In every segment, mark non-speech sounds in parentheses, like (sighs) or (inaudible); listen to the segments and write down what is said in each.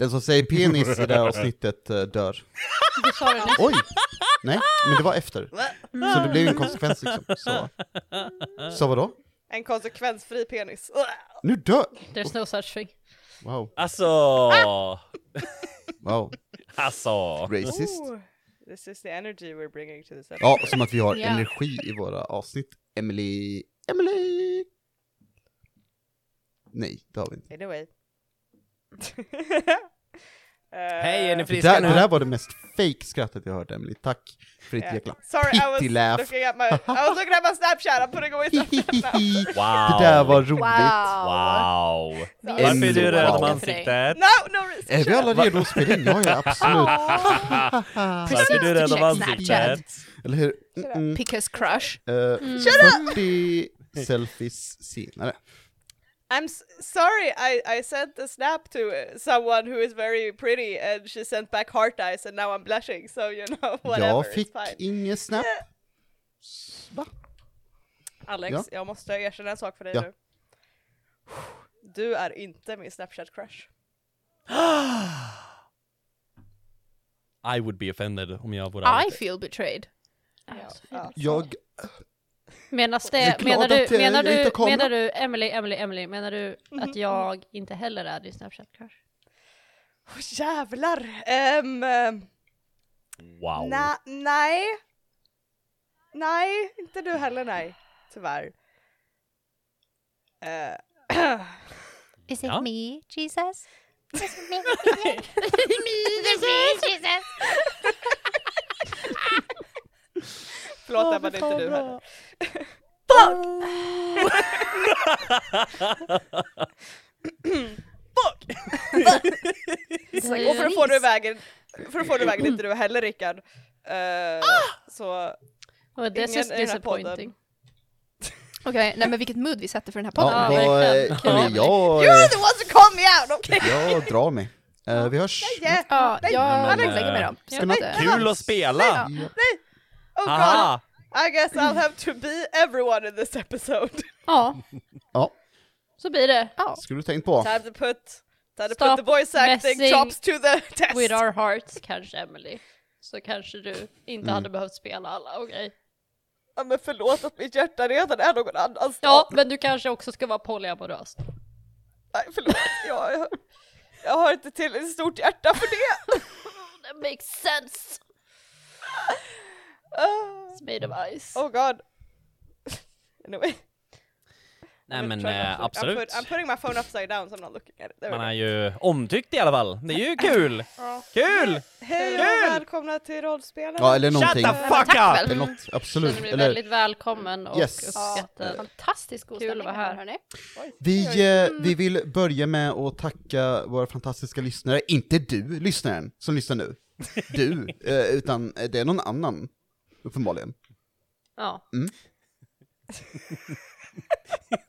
Den som säger penis i det här (laughs) avsnittet eh, dör. Du sa det. Oj! Nej, men det var efter. Så det blev en konsekvens liksom. Så, så vadå? En konsekvensfri penis. Nu dör... There's no such thing. Wow, Alltså, wow. alltså. Racist. Oh, this is the energy we're bringing to this episode. Ja, som att vi har Ja. energi i våra avsnitt. Emily... Emily! Nej, det har vi inte. Anyway. (laughs) Hej, är ni Eh, Det friska där, nu? det där var det mest fake skrattet jag hört Emily. Tack för ditt yeah. jäkla Sorry, I was pitty laugh. looking at my, I was looking at my Snapchat, I'm putting away (laughs) Snapchat now. Wow. Det där var roligt. Wow. Är Varför är du röd om ansiktet? No, no, Är vi alla redo att spela in? Ja, ja, absolut. (laughs) Varför är du röd om ansiktet? Eller hur? Mm, Pickas crush. uh, Mm. 40 selfies senare. I'm s- sorry, I, I sent a snap to uh, someone who is very pretty and she sent back heart eyes and now I'm blushing, so you know, (laughs) whatever, Jag fick ingen snap. Va? Alex, Ja. jag måste erkänna en sak för dig Ja. nu. Du är inte min Snapchat-crush. (gasps) I would be offended om jag vore I feel betrayed. Ja. Jag... Menas det, menar du, att, eh, menar jag inte du, menar du, Emily, Emily, Emily, menar du Mhm. att jag inte heller är din Snapchat-crush? Åh, jävlar! Um, Wow. na, nej. Nej, inte du heller nej. Tyvärr. Eh, (clears throat) Is Ja. me, Jesus? Förlåt Ebba, det är inte du heller. (laughs) Och för att få det ur vägen, för att få det vägen, inte du heller Rickard. Eh, Så, Oh, this Ingen is i den här disappointing. (laughs) Okej, nej men vilket mood vi sätter för den här Ja, podden. Ja, vad, verkligen. eh, hörni, jag, you're the ones who call me out, okej? jag drar mig. Eh, vi hörs. Yeah. Ja, Nej, jag lägger mig eh, då. Eh, Kul att spela! Ja. Oh god, Aha! I guess I'll have to be everyone in this episode. (laughs) Ja, Ja, så blir det. Ja. skulle du tänkt på. Time to put, time to Stop put the voice acting messing chops to the test. With our hearts kanske Emily. Så kanske du inte Mm. hade behövt spela alla, okej. Ja, men förlåt att mitt hjärta redan är någon annanstans. Ja, men du kanske också ska vara polyamorös. Nej, förlåt. Jag, jag, jag har inte tillräckligt stort hjärta för det. (laughs) That makes sense! Ah, It's made of ice. oh god. (laughs) Anyway. Nej men eh, to- I'm, absolut. put, I'm putting my phone upside down so I'm not looking at it. There Man är ju omtyckt i alla fall. Det är ju (laughs) kul! Ja. Kul! Hej och Kul! välkomna till rollspelarna. Ja, eller Shut någonting. the fuck up! Eller något, absolut. Känner mig Eller, väldigt välkommen och Yes. uppskattad. Fantastiskt god Kul att stämning vara här. hörni. vi, eh, vi vill börja med att tacka våra fantastiska lyssnare. Inte du, lyssnaren, som lyssnar nu. Du, (laughs) eh, utan det är någon annan. Uppenbarligen. Ja. Mm.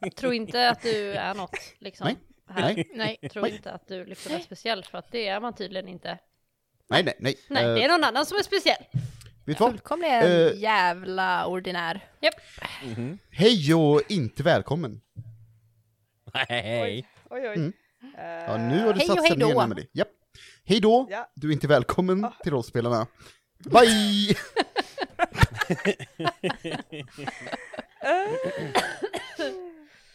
(laughs) Tror inte att du är något, liksom. Nej. Här. Nej. Nej. Tror inte att du liksom är speciell, för att det är man tydligen inte. Nej, nej, nej. Nej, Eh, det är någon annan som är speciell. Vet du vad? Fullkomligen Eh. jävla ordinär. Japp. Hej och inte välkommen. Hej! Oj, oj. Mm. Eh, Ja, nu har du satt stämningen, då. Emelie. Japp. Hej då, Ja. du är inte välkommen Ah. till rollspelarna. Bye! (laughs)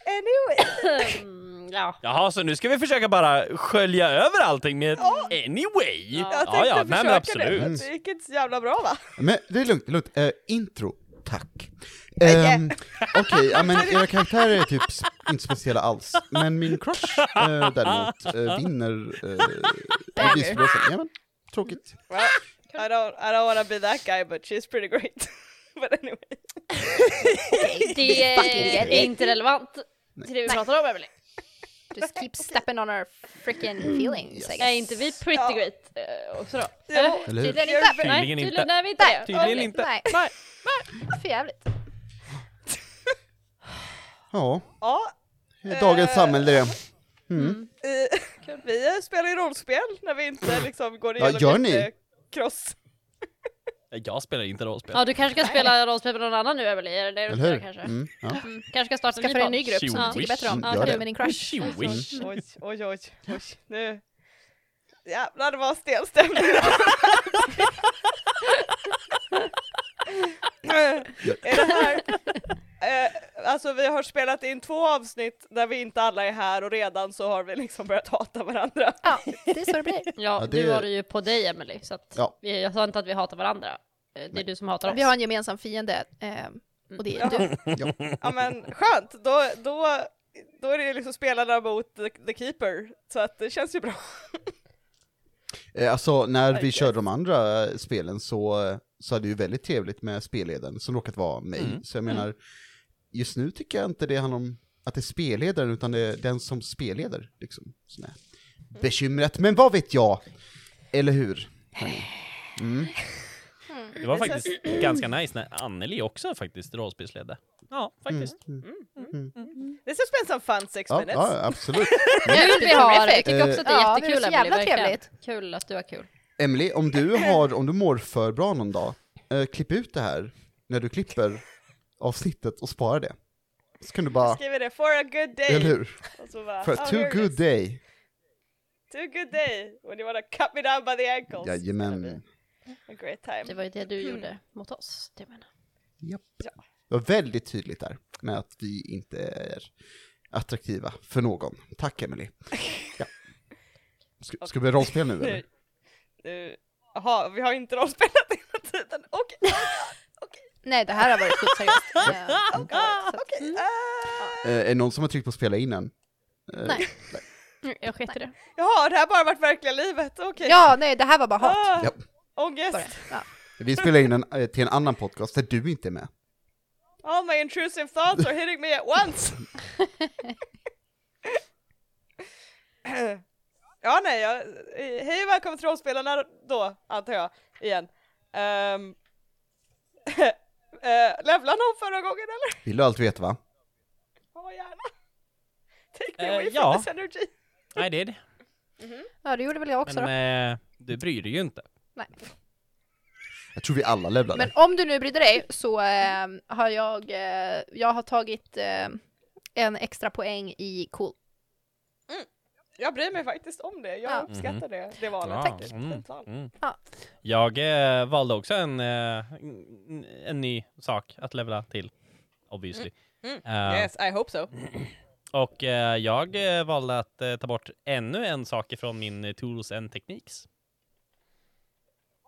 Anyway. Mm, ja. Jaha, så nu ska vi försöka bara skölja över allting med ett anyway? Jag Ja, tänkte ja, nej men försöka absolut. det, men det gick inte så jävla bra va? Men det är lugnt, det är lugnt. Eh, intro, tack. Um, Okej, ja, men era karaktärer är typ inte speciella alls. Men min crush eh, däremot eh, vinner uh, visbelåsen. Ja, men tråkigt. I don't, I don't wanna be that guy but she's pretty great. (laughs) but anyway. (laughs) Det är, inte relevant till det vi pratar om, Emily. Just keep stepping on our freaking feelings I Är inte vi pretty Ja. great eh, också då? Jo. Hur? Tydligen inte. Nej, Tydligen tydligen inte. är vi inte det. Tydligen inte. Nej, Nej. för jävligt. Ja, Ja, dagens Eh. samhälle det. Mm. eh, vi spelar ju rollspel när vi inte liksom går Ja, igenom gör ni? Cross. Jag spelar inte rollspel. Ja, du kanske ska spela rollspel med någon annan nu, du Eller gör hur? kanske? Mm, ja. Mm. Kanske ska starta Skaffa en ny grupp som Ja. du tycker bättre om. Mm, Ja, Du det. med din crush. Wish. Oj, oj, oj, oj. Nu. Jävlar var stel stämning. (laughs) (laughs) är det här, eh, alltså vi har spelat in två avsnitt där vi inte alla är här och redan så har vi liksom börjat hata varandra. Ja, det är så det blir. (laughs) Ja, Ja, det- du har det ju på dig Emily, så att Ja. vi, jag sa inte att vi hatar varandra. Eh, Det är du som hatar oss. Vi har en gemensam fiende eh, och det är du. Ja men skönt, då, då, då är det liksom spelarna mot the, the keeper, så att det känns ju bra. (laughs) Eh, Alltså när vi körde de andra eh, spelen så, så hade det ju väldigt trevligt med spelledaren som råkat vara mig. Mm. Så jag menar, just nu tycker jag inte det handlar om att det är spelledaren utan det är den som spelleder liksom, som är bekymret. Men vad vet jag? Eller hur? Mm. Det var faktiskt ganska nice när Anneli också faktiskt rollspelsledde. Ja, faktiskt. Mm. This has been some fun six Ja, minutes. (laughs) ja, absolut. Kul vi har! Jag tycker också att det är Ja, men det är jättekul så Emily, jävla trevligt. Kul att du har kul. Emily, om du, har, om du mår för bra någon dag, eh, klipp ut det här när du klipper avsnittet och spara det. Så kan du bara, Skriver det, for a good day. eller hur? Bara, För oh, too good day. Too good day, when you wanna cut me down by the ankles. Jajamän. A great time. Det var ju det du gjorde mot oss. Det menar. Japp. Ja. Det var väldigt tydligt där med att vi inte är attraktiva för någon. Tack Emily. Ja. Ska, ska vi rollspel nu (laughs) eller? Jaha, vi har inte rollspelat hela tiden. Okej, (laughs) Nej, det här har varit sjukt seriöst. Så (laughs) att- okej. ah. Eh, är det någon som har tryckt på spela in än? Eh, Nej. Mm, Jag sket i det. Jaha, det här har bara varit verkliga livet, okej. Ja, nej, det här var bara hat. Ah, Ja. Ångest. Ja. Vi spelar in en, eh, till en annan podcast där du inte är med. All my intrusive thoughts are hitting me at once. ja, nej, jag, hej och välkommen till rollspelarna då, antar jag, igen. Um, uh, levla någon förra gången eller? Vill du allt veta va? Ja, gärna. Take me Eh, away from ja. this energy. I did. Ja, det gjorde väl jag också Men då. eh, du bryr dig ju inte. Nej. Jag tror vi alla levlade. Men om du nu brydde dig så eh, har jag, eh, jag har tagit eh, en extra poäng i cool. Jag bryr mig faktiskt om det, jag Ja. uppskattar det, det valet. Ja, faktiskt. mm, mm. Ja. Jag eh, valde också en, eh, en ny sak att levela till, obviously. Mm. Eh, Yes, I hope so. (clears throat) Och eh, jag eh, valde att eh, ta bort ännu en sak ifrån min Tools and Techniques.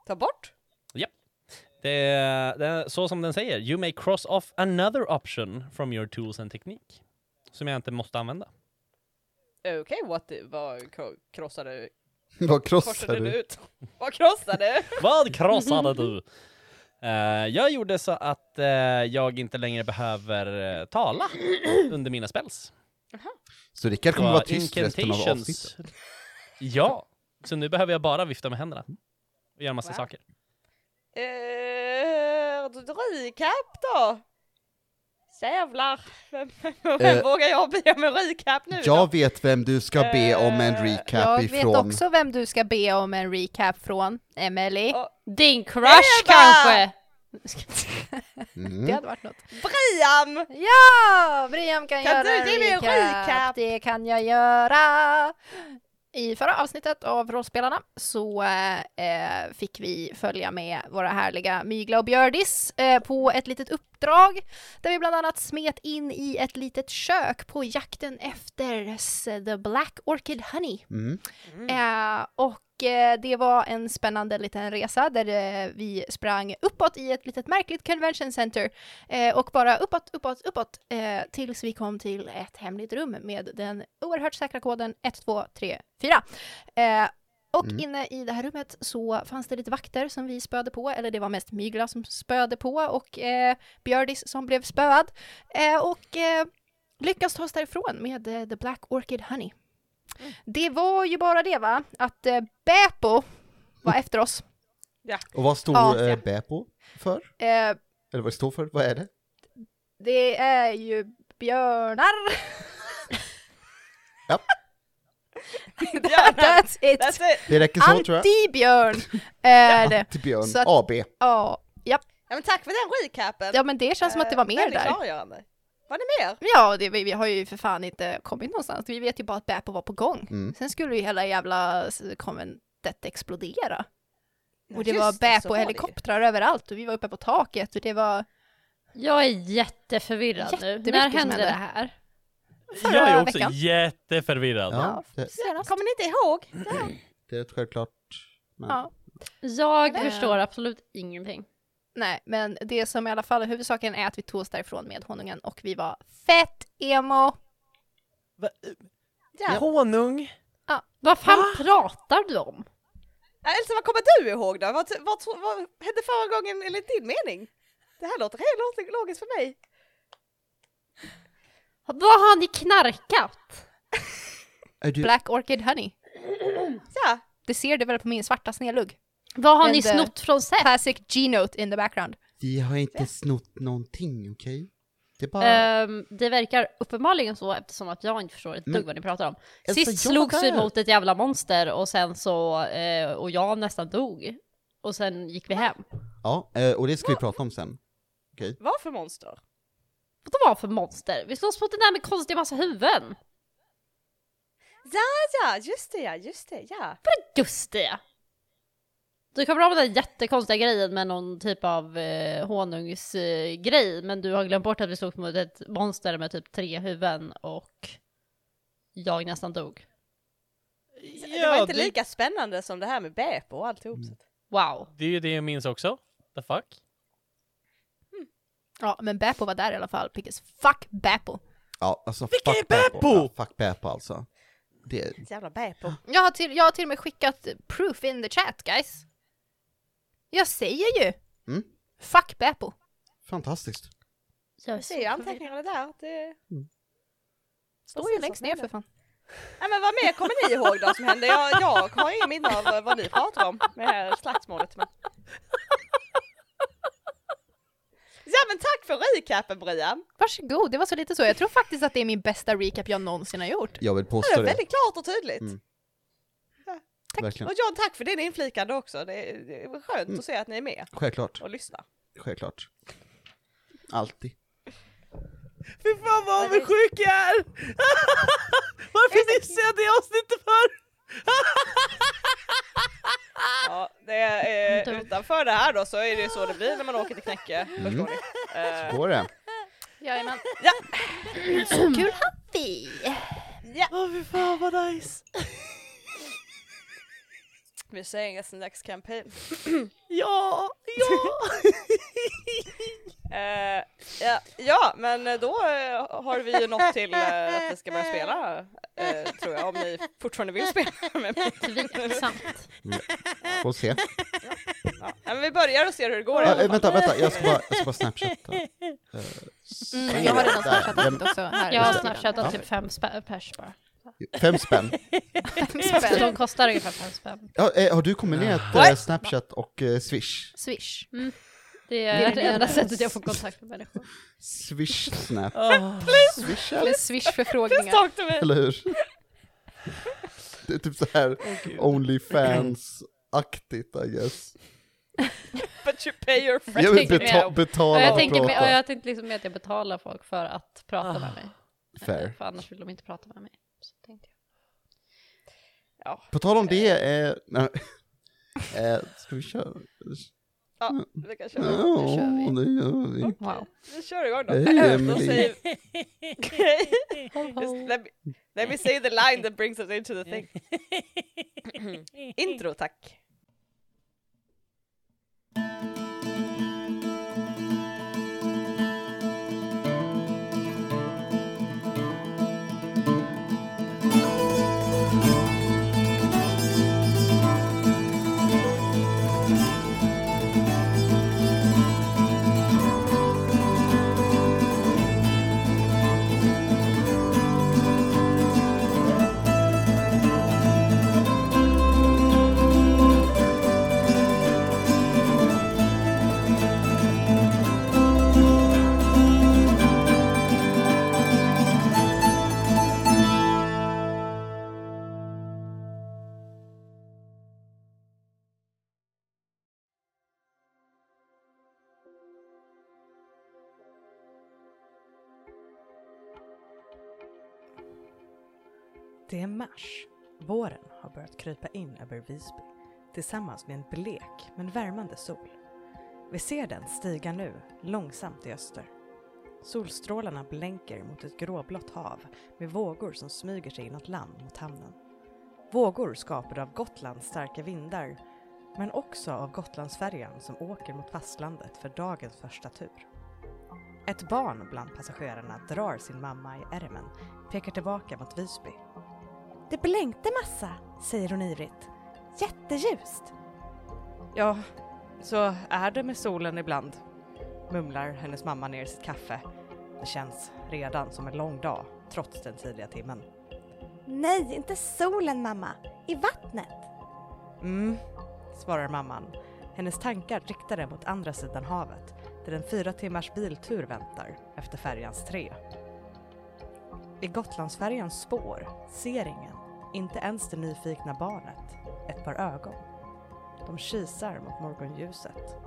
Ta bort? Det, det är så som den säger, you may cross off another option from your Tools and Technique. Som jag inte måste använda. Okej, what the, vad krossade du? (laughs) Vad krossar Korsade du ut? (laughs) Vad krossade du? (laughs) Vad krossade du? Jag gjorde så att eh, jag inte längre behöver eh, tala (clears throat) under mina spells. Så Rickard kommer vara tyst resten av avsnittet. Ja, så nu behöver jag bara vifta med händerna och göra massa Wow. saker. Eh, recap då? Jävlar, vem, (laughs) vem Eh, vågar jag be om en recap nu då? Jag vet vem du ska be om en Eh, recap Jag ifrån. vet också vem du ska be om en recap från, Emily. Ja. Din crush Eva! kanske? (laughs) Det Mm. hade varit något. Briam! Ja! Brian kan, Kan göra du en ge mig en recap. recap? Det kan jag göra. I förra avsnittet av Rollspelarna så eh, fick vi följa med våra härliga Mygla och Björdis eh, på ett litet uppdrag där vi bland annat smet in i ett litet kök på jakten efter The Black Orchid Honey. Mm. Eh, och det var en spännande liten resa där eh, vi sprang uppåt i ett litet märkligt convention center eh, och bara uppåt, uppåt, uppåt eh, tills vi kom till ett hemligt rum med den oerhört säkra koden 1234. Eh, och Mm. inne i det här rummet så fanns det lite vakter som vi spöade på, eller det var mest Mygla som spöade på och eh, Björdis som blev spöad. Eh, och eh, lyckas ta oss därifrån med eh, The Black Orchid Honey. Det var ju bara det va, att eh, Beppo var efter oss. Och vad står Ja. eh, Bepo för? Eh, Eller vad det står för? Vad är det? det är ju björnar. Ja, (laughs) That's it! that's it! Det räcker så tror jag. Antibjörn är det. Till Björn Så att- AB. Ja, ja. Ja, men tack för den recapen! ja, men det känns som att det var Eh, mer där. Var det mer? Ja, det, vi, vi har ju för fan inte kommit någonstans. Vi vet ju bara att Beppo var på gång. Mm. Sen skulle ju hela jävla s- konven, slottet explodera. Och det var så bä på var det ju. helikoptrar överallt och vi var uppe på taket och det var Jag är jätteförvirrad nu. När hände det här? Förra Jag är också veckan. jätteförvirrad. Ja, det. Kommer ni inte ihåg? det är ett självklart. Men, Ja. Jag förstår absolut ingenting. Nej, men det som i alla fall huvudsaken är att vi tog oss därifrån med honungen och vi var fett emo. Va? Ja. Honung? Vad fan pratar du om? Elsa, vad kommer du ihåg då? Vad, vad, vad hände förra gången enligt din mening? Det här låter helt logiskt för mig. Vad har ni knarkat? (laughs) är du, Black Orchid Honey. Ja, Det ser du väl på min svarta snedlugg? Vad har ni snott från Seth? Classic G-note in the background. vi har inte snott någonting, okej? Det är bara... Ehm, det verkar uppenbarligen så eftersom att jag inte förstår ett Men- dugg vad ni pratar om. Elsa, Sist slogs vi mot ett jävla monster och sen så, eh, och jag nästan dog. Och sen gick vi hem. Ja, eh, och det ska vi prata om sen. vad för monster? Vad det var för monster? Vi slåss mot den där med konstiga massa huvuden. Ja, ja, just det ja, just det, ja. Just det! Du kommer ihåg den jättekonstiga grejen med någon typ av eh, honungsgrej, eh, men du har glömt bort att vi slogs mot ett monster med typ tre huvuden och jag nästan dog. det var inte lika spännande som det här med Beppo och alltihop. att- Wow. Det är ju det jag minns också. The fuck? Ja, men Beppo var där i alla fall, because fuck Beppo. Ja, alltså Vilken fuck är! Beppo? Ja, fuck Beppo alltså. Det, Jävla Beppo. Jag har, till, jag har till och med skickat proof in the chat guys. Jag säger ju! Mm. Fuck Beppo. fantastiskt. Jag är ser ju anteckningarna där. Det... Står ju längst ner det. för fan. Nej men vad mer kommer ni ihåg då som hände? Jag, jag har ingen minne av vad ni pratar om med det här slagsmålet. Men... Ja men tack för recapen Brian! Varsågod, det var så lite så. Jag tror faktiskt att det är min bästa recap jag någonsin har gjort. Jag vill Det påstå är det. väldigt klart och tydligt. Mm. Tack. Verkligen. Och John, tack för din inflikande också. Det är, det är skönt Mm. att se att ni är med Självklart. och lyssnar. Självklart. Alltid. Fy fan vad avundsjuk jag är! (laughs) Varför missade jag det avsnittet för? (laughs) Ja, det är, eh, utanför det här då så är det så det blir när man åker till Knäcke, Mm. (laughs) förstår ni. Eh, Går det? Jajamän. Ja. Så kul har vi! Åh fy fan vad nice! We're saying it's the next campaign. (clears throat) Ja, ja! (laughs) Eh, ja, ja, men då eh, har vi ju nått till eh, att vi ska börja spela, tror jag, om ni fortfarande vill spela med mig. tveksamt. Får se. Ja, men vi börjar och ser hur det går. Ja, vänta, vänta, jag ska bara, jag ska bara snapchatta. Mm, jag har redan snapchattat också här. Jag har snapchattat Ja. typ fem pers bara. Fem spänn. Så (laughs) de kostar ungefär fem spänn. Ja, eh, har du kombinerat eh, What? Snapchat och eh, Swish? Swish. Det är det enda sättet jag får kontakt med människor. Swish Snap? Oh. Swish Eller Swish-förfrågningar. Eller hur? Det är typ så här Onlyfans-aktigt I guess. But you pay your friend. Jag vill beta betala jag, och tänker, prata. och jag tänkte liksom att jag betalar folk för att prata med mig. Fair. Eh, För annars vill de inte prata med mig. Så tänkte jag. Ja, På tal om det, eh, nej, (laughs) eh, ska vi köra? ja, vi kan köra. Ja, nu kör vi. det gör vi. Wow. Vi kör igång då. Hej, Då Emily. säger (laughs) Okej. Just Let, me, let me say the line that brings us into the thing. (laughs) Intro tack. Det är mars. Våren har börjat krypa in över Visby tillsammans med en blek men värmande sol. Vi ser den stiga nu, långsamt i öster. Solstrålarna blänker mot ett gråblått hav med vågor som smyger sig inåt land mot hamnen. Vågor skapade av Gotlands starka vindar men också av Gotlandsfärjan som åker mot fastlandet för dagens första tur. Ett barn bland passagerarna drar sin mamma i ärmen, pekar tillbaka mot Visby. Det blänkte massa, säger hon ivrigt. Jätteljust! Ja, så är det med solen ibland, mumlar hennes mamma ner sitt kaffe. Det känns redan som en lång dag, trots den tidiga timmen. Nej, inte solen mamma, i vattnet. Mm, svarar mamman. Hennes tankar riktade mot andra sidan havet, där en fyra timmars biltur väntar efter färjans tre. I Gotlandsfärjans spår ser ingen, inte ens det nyfikna barnet, ett par ögon. De kisar mot morgonljuset.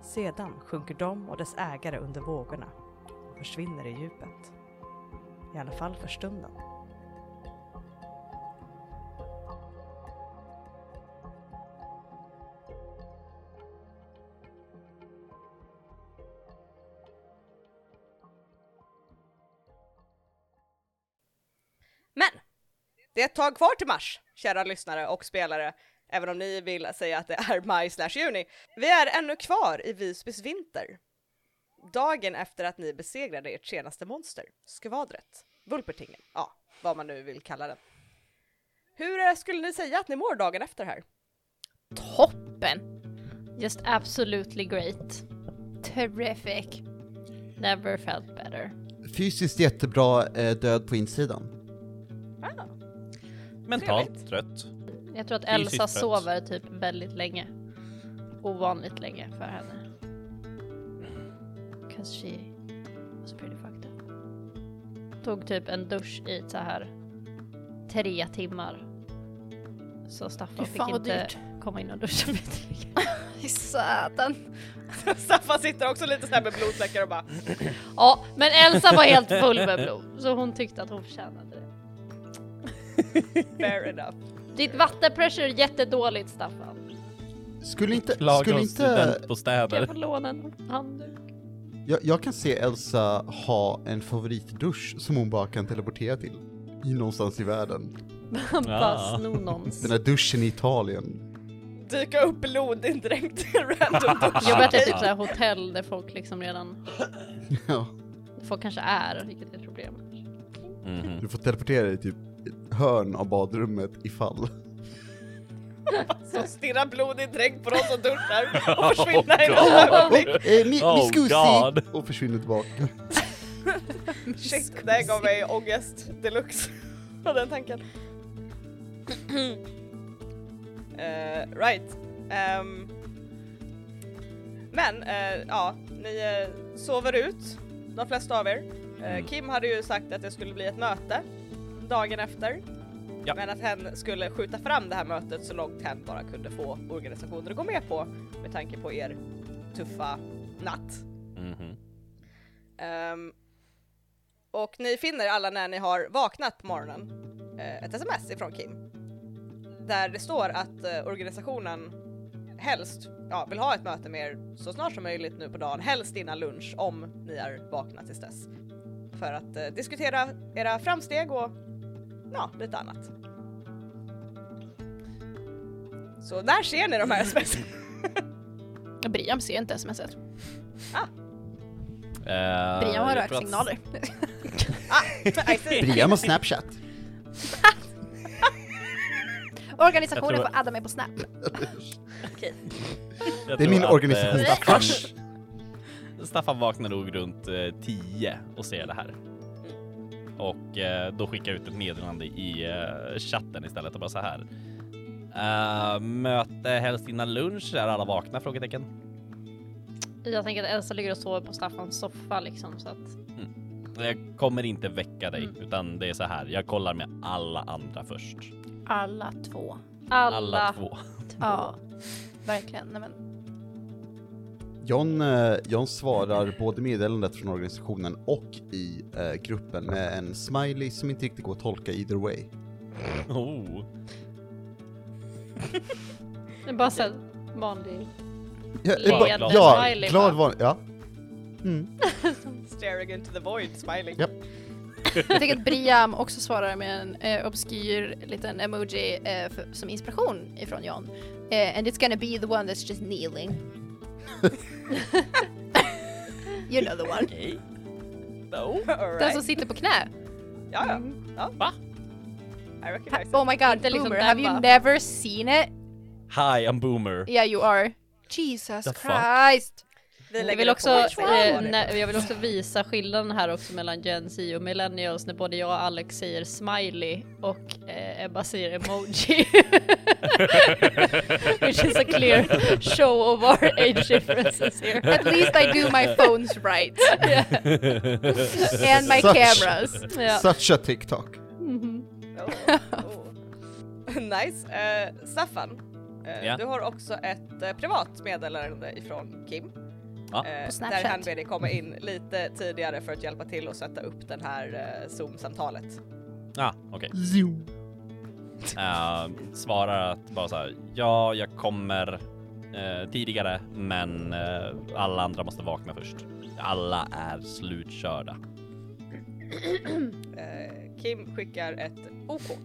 Sedan sjunker de och dess ägare under vågorna och försvinner i djupet. I alla fall för stunden. Är ett tag kvar till mars, kära lyssnare och spelare, även om ni vill säga att det är maj slash juni. Vi är ännu kvar i Visbys vinter. Dagen efter att ni besegrade ert senaste monster, skvadret, Vulpertingen, ja, vad man nu vill kalla den. Hur eh, skulle ni säga att ni mår dagen efter här? Toppen! Just absolutely great. Terrific. Never felt better. Fysiskt jättebra, eh, död på insidan. Ah, Mentalt Trevligt. trött. Jag tror att Fysiskt Elsa trött. sover typ väldigt länge. Ovanligt länge för henne. 'Cause she was pretty fucked up. Tog typ en dusch i så här tre timmar. Så Staffan Fy fick fan, vad inte dyrt. komma in och duscha. (laughs) (laughs) I satan. (laughs) Staffan sitter också lite såhär med blodfläckar och bara Ja, men Elsa var helt full med blod. Så hon tyckte att hon förtjänade det. (laughs) fair enough. Ditt vattenpressure är jättedåligt Staffan. Skulle inte, Klaga skulle inte, Kan jag studentbostäder. få låna en handduk? jag, jag kan se Elsa ha en favoritdusch som hon bara kan teleportera till. I någonstans i världen. Bara sno någons. Den här duschen i Italien. Dyka upp blodindränkt i en random (laughs) dusch. Jobbat i typ såhär hotell där folk liksom redan, Ja, folk kanske är, vilket är ett problem. Mhm. du får teleportera dig till ett hörn av badrummet ifall. (laughs) Så stirrar blodindränkt på de som duschar och (laughs) försvinner i Oh, God. ögonblick. Eh, mi, (laughs) Oh, mi scusi! God. Och försvinner tillbaka. Shit, det gav mig ångest deluxe av den tanken. (clears throat) Eh, right. Ehm, men eh, ja, ni eh, sover ut, de flesta av er. Eh, Mm. Kim hade ju sagt att det skulle bli ett möte dagen efter. Ja. Men att hen skulle skjuta fram det här mötet så långt hen bara kunde få organisationer att gå med på med tanke på er tuffa natt. Mhm. Ehm, och ni finner alla när ni har vaknat på morgonen eh, ett sms ifrån Kim. Där det står att eh, organisationen helst ja, vill ha ett möte med er så snart som möjligt nu på dagen, helst innan lunch om ni är vakna tills dess. För att eh, diskutera era framsteg och ja, lite annat. Så där ser ni de här sms. (laughs) Briam ser inte smset. Eh, Briam har jag tror att- röksignaler. (laughs) See. Brian har Snapchat. (laughs) Organisationen tror- får adda mig på Snap. Det är min organisation eh, Staffan. Staffan vaknar nog runt eh, 10 och ser det här. Och eh, då skickar jag ut ett meddelande i eh, chatten istället och bara så här. Eh, möte helst innan lunch. Är alla vakna? Frågetecken. Jag tänker att Elsa ligger och sover på Staffans soffa liksom så att Jag kommer inte väcka dig Mm. utan det är så här. Jag kollar med alla andra först. Alla två. alla, Alla två. Ja, verkligen. Nej, men. John, eh, John svarar både meddelandet från organisationen och i eh, gruppen med en smiley som inte riktigt går att tolka either way. Oh. (laughs) Det är bara så här vanlig... Ja, Leende ja, ja smiley, glad va? var ja. Mm. (laughs) Staring into the void, smiling. Japp. Jag tycker att Briam också svarar med en eh, obskyr liten emoji eh, för, som inspiration ifrån John. Eh, and it's gonna be the one that's just kneeling. You know the one. No. Den Alright. som sitter på knä. Ja, ja. ja. Va? I recognize it. Oh my god, Inte liksom Boomer, den, have you never seen it? Hi, I'm Boomer. Yeah you are. Jesus The fuck? Christ. Jag vill, också, eh, när, jag vill också visa skillnaden här också mellan Gen Z och millennials när både jag och Alex säger smiley och eh, Ebba säger emoji. (laughs) Which is a clear show of our age differences here. At least I do my phones right. And my Such- cameras. Ja. Such a TikTok. Mhm. Oh, oh. (laughs) nice. Uh, Staffan, eh, Ja. du har också ett eh, privat meddelande ifrån Kim. Ja. Eh, där han ber dig komma in lite tidigare för att hjälpa till och sätta upp det här uh, Zoom-samtalet. Ah, okej. Zoom. Eh, svarar att bara så här, ja, jag kommer eh, tidigare, men eh, alla andra måste vakna först. Alla är slutkörda. Eh, Kim skickar ett OK.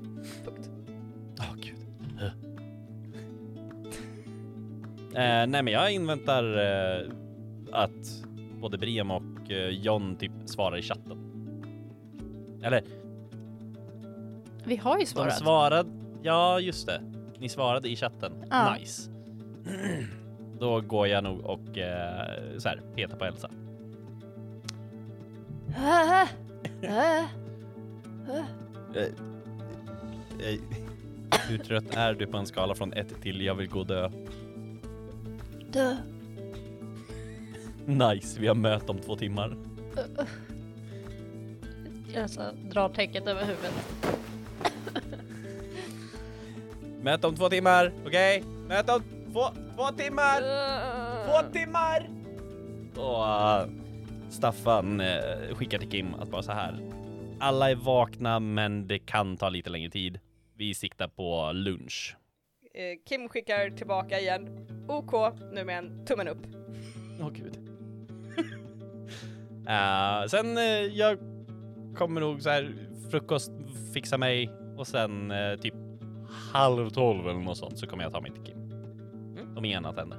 Punkt. Åh gud. Eh, nej, men jag inväntar eh, att både Briam och eh, John typ svarar i chatten. Eller Vi har ju de svarat. svarade. Ja, just det. Ni svarade i chatten. Ja. Nice. (clears throat) Då går jag nog och eh, så här petar på Elsa. Ah, ah, ah. Eh, Hur trött är du på en skala från 1 till jag vill gå och dö? Dö. Nice, vi har möte om två timmar. (laughs) Jag så drar täcket över huvudet. (laughs) Möte om två timmar, okej? Möte om två, två timmar! Två timmar! Och eh, Staffan uh, skickar till Kim att bara så här. Alla är vakna, men det kan ta lite längre tid. Vi siktar på lunch. Eh, Kim skickar tillbaka igen. OK, nu med en tummen upp. Åh gud. Eh, sen uh, jag kommer nog så här frukost fixa mig och sen eh, typ halv tolv eller något sånt så kommer jag ta mig till Kim. Om inget annat händer.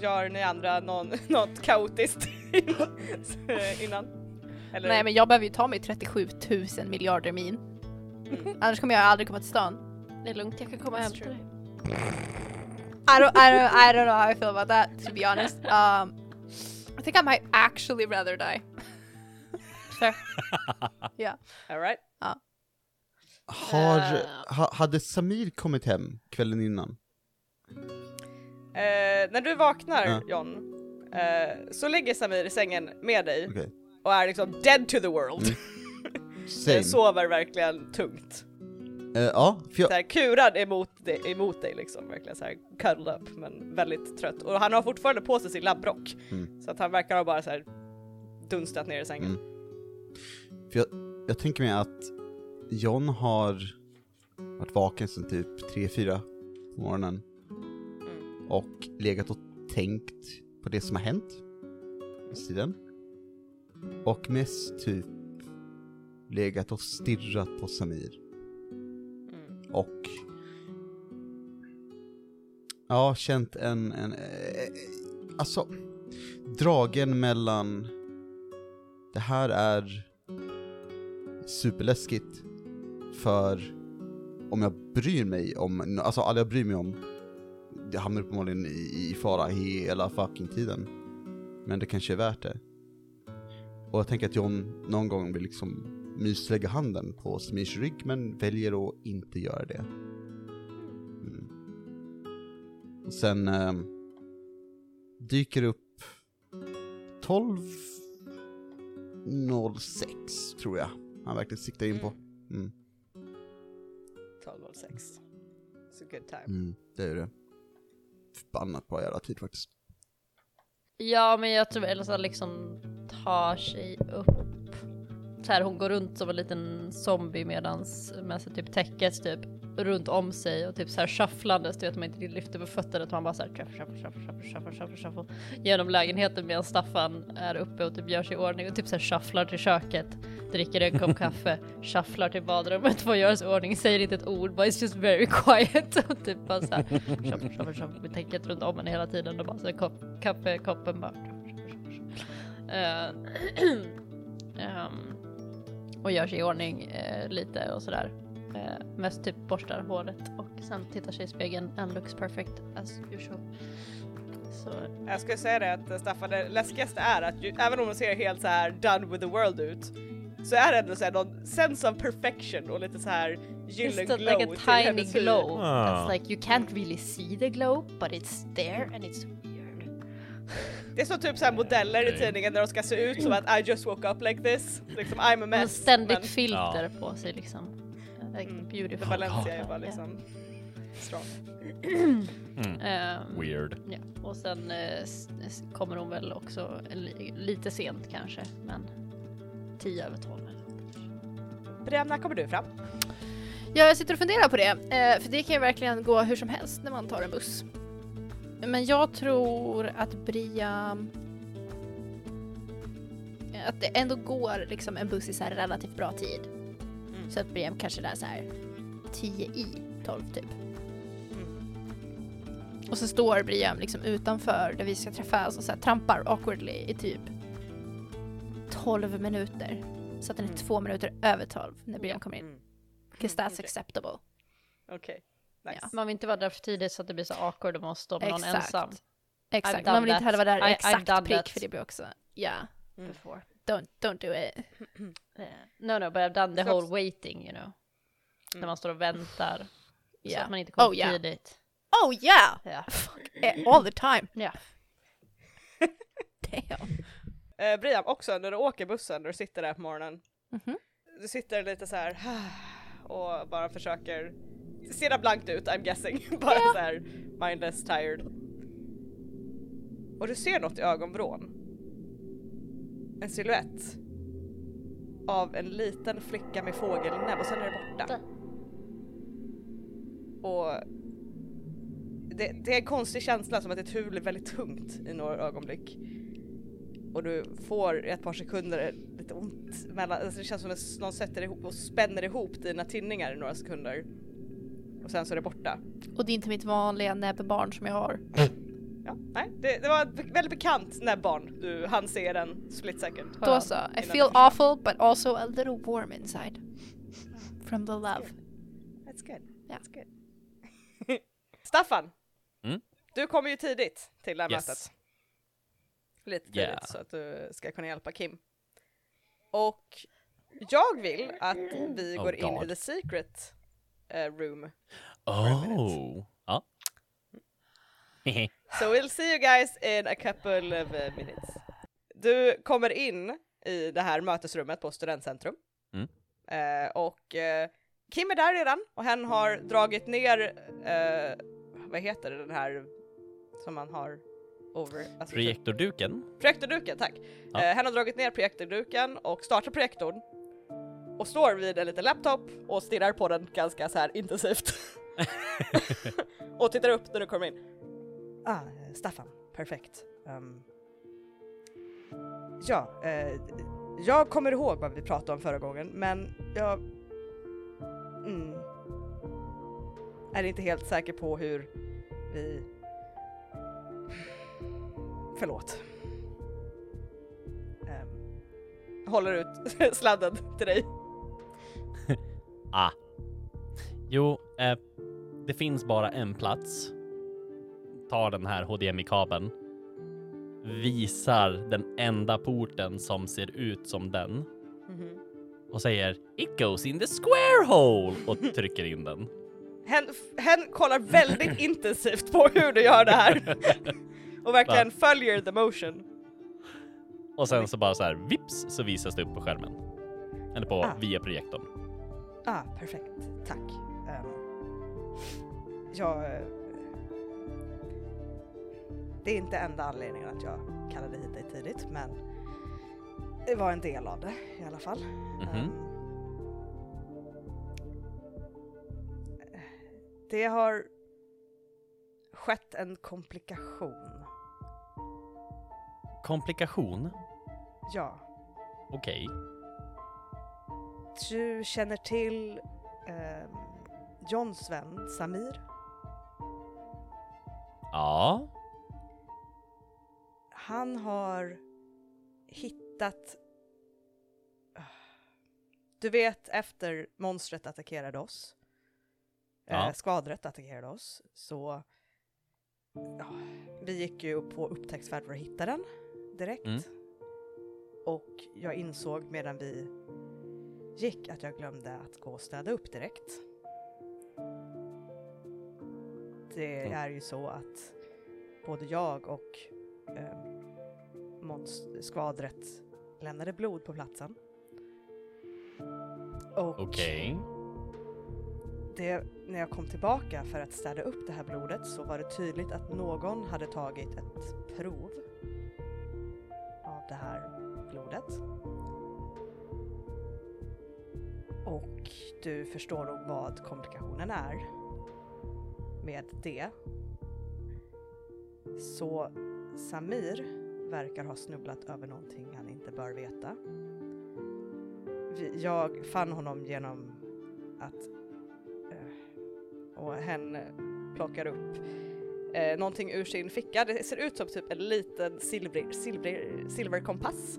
Gör ni andra någon, (laughs) något kaotiskt (laughs) innan? Eller? Nej men jag behöver ju ta mig 37 000 miljarder min. Annars kommer jag aldrig komma till stan. Det är lugnt, jag kan komma hem That's till true. dig. I don't, I don't, I don't know how I feel about that to be honest. Um, think I might actually rather die. Fair. (laughs) All right. Har, Eh. ha, hade Samir kommit hem kvällen innan? Eh, när du vaknar Ja. John, eh, så ligger Samir i sängen med dig Okej. och är liksom dead to the world. Mm. (laughs) Eh, Sover verkligen tungt. Eh, ja, jag, Så här, kurad emot dig, emot dig liksom, verkligen så här cuddled up men väldigt trött. Och han har fortfarande på sig sin labbrock. Mm. Så att han verkar ha bara så här dunstat ner i sängen. Mm. för jag, jag tänker mig att John har varit vaken sedan typ 3-4 på morgonen Mm. och legat och tänkt på det som har hänt i tiden. Och mest typ legat och stirrat på Samir. Och ja, känt en, en eh, alltså dragen mellan det här är superläskigt för om jag bryr mig om, alltså alla jag bryr mig om det hamnar uppenbarligen i, i fara hela fucking tiden. Men det kanske är värt det. Och jag tänker att John någon gång vill liksom myslägga handen på Samirs rygg men väljer att inte göra det. Mm. Och sen ehm, dyker upp 12.06 tror jag han verkligen siktar in på. Mm. 12.06. It's a good time. Mm, det är det. Förbannat bra jävla tid faktiskt. Ja, men jag tror Elsa liksom tar sig upp så här, hon går runt som en liten zombie medans med så typ täcket typ runt om sig och typ så här shufflandes, du vet man inte lyfter på fötterna utan man bara så här shuffle, shuffle, shuffle, shuffle, shuffle, shuffle, genom lägenheten medan Staffan är uppe och typ gör sig i ordning och typ så här shufflar till köket, dricker en kopp (laughs) kaffe, shufflar till badrummet för att göra sig i ordning, säger inte ett ord, but it's just very (laughs) quiet och typ bara så här shuffle, shuffle, shuffle med täcket runt om henne hela tiden och bara så här kopp, kaffekoppen bara shuffle, shuffle, shuffle. Eh, (clears throat) ehm, och gör sig i ordning eh, lite och sådär. Eh, mest typ borstar håret och sen tittar sig i spegeln and looks perfect as usual. Så Jag skulle säga det att Staffan, det läskigaste är att ju, även om hon ser helt så här done with the world ut så är det ändå så här någon sense of perfection och lite så här gyllene glow like a tiny glow. Ah. It's like you can't really see the glow but it's there and it's weird. Det är så typ så modeller i Okej. tidningen där de ska se ut som att I just woke up like this, liksom I'm a mess. har ständigt men filter på sig liksom. Like Mm. beautiful. Valencia är bara Ja. liksom strong. Mm. (clears throat) Ehm, Weird. Ja, och sen s- kommer hon väl också li lite sent kanske, men 10 över 12 eller något. Brian, när kommer du fram? Ja, jag sitter och funderar på det, eh, för det kan ju verkligen gå hur som helst när man tar en buss. Men jag tror att Bria... Att det ändå går liksom en buss i så här relativt bra tid. Mm. Så att Briam kanske är så här 10 i 12 typ. Mm. Och så står Briam liksom utanför där vi ska träffas och så här trampar awkwardly i typ 12 minuter. Så att den är Mm. två minuter över 12 när Briam kommer in. Mm. Because that's (laughs) acceptable. Okej, nice. Ja. Man vill inte vara där för tidigt så att det blir så awkward om man står med någon ensam. Exakt, man vill inte heller vara där I- exakt prick that. för det blir också, ja, Mm. Before. don't, don't do it. (clears throat) Eh, no no, but I've done the Så- whole waiting you know. När man står och väntar. Så Ja. att man inte kommer Oh, yeah. tidigt. Oh yeah! Ja. Eh, All the time. Ja. (laughs) Damn. Eh, Brian, också när du åker bussen, när du sitter där på morgonen, Mhm. du sitter lite så här (sighs) och bara försöker se blankt ut, I'm guessing. (laughs) bara så här mindless, tired. Och du ser något i ögonvrån. En silhuett av en liten flicka med fågelnäbb och sen är det borta. Och det, det är en konstig känsla som att ditt huvud blir väldigt tungt i några ögonblick. Och du får i ett par sekunder lite ont mellan, alltså det känns som att någon sätter ihop och spänner ihop dina tinningar i några sekunder. Och sen så är det borta. Och det är inte mitt vanliga näbbbarn som jag har. Ja, nej, det, det var ett väldigt bekant näbbarn du hann se den split second. Då så, I feel awful but also a little warm inside. From the love. That's good. That's good. (laughs) Staffan! Mm? Du kommer ju tidigt till det här Yes. mötet. Lite tidigt Yeah. så att du ska kunna hjälpa Kim. Och jag vill att vi Oh går in i God. the secret eh, room. Oh. Ja. (laughs) So we'll see you guys in a couple of eh, minutes. Du kommer in i det här mötesrummet på Studentcentrum. Mm. Eh, och eh, Kim är där redan och hen har dragit ner, vad heter det den här som man har over? Alltså, Projektorduken. Projektorduken, tack. Ja. Eh, hen har dragit ner projektorduken och startar projektorn och står vid en liten laptop och stirrar på den ganska så här intensivt. (laughs) och tittar upp när du kommer in. Ah, Staffan, perfekt. Ehm, ja, eh, jag kommer ihåg vad vi pratade om förra gången, men jag mm, är inte helt säker på hur vi... Förlåt. Ehm, håller ut (laughs) sladden till dig. Ah. Jo, eh, det finns bara en plats. Tar den här HDMI-kabeln. Visar den enda porten som ser ut som den. Och säger It goes in the square hole! Och trycker in den. Hen, hen kollar väldigt (clears throat) intensivt på hur du gör det här. (laughs) Och verkligen följer the motion. Och sen så bara så här vips så visas det upp på skärmen. Eller på Ah. via projektorn. Ah, perfekt. Tack. Um, jag... eh, Det är inte enda anledningen att jag kallade hit dig tidigt, men Det var en del av det i alla fall. Mhm. Ehm, det har skett en komplikation. Komplikation? Ja, Okej. Du känner till um, Johns vän Samir? Ja. Han har hittat... Du vet efter monstret attackerade oss, Ja. eh, skvadret attackerade oss, så ja, vi gick ju på upptäcktsfärd för att hitta den direkt. Mm. Och jag insåg medan vi gick att jag glömde att gå och städa upp direkt. Det Mm. är ju så att både jag och eh, skvadret lämnade blod på platsen. Och Okej. det, när jag kom tillbaka för att städa upp det här blodet så var det tydligt att någon hade tagit ett prov av det här Och du förstår nog vad komplikationen är med det. Så Samir verkar ha snubblat över någonting han inte bör veta. Jag fann honom genom att eh, och hen plockar upp eh, någonting ur sin ficka. Det ser ut som typ en liten silver, silver, silverkompass,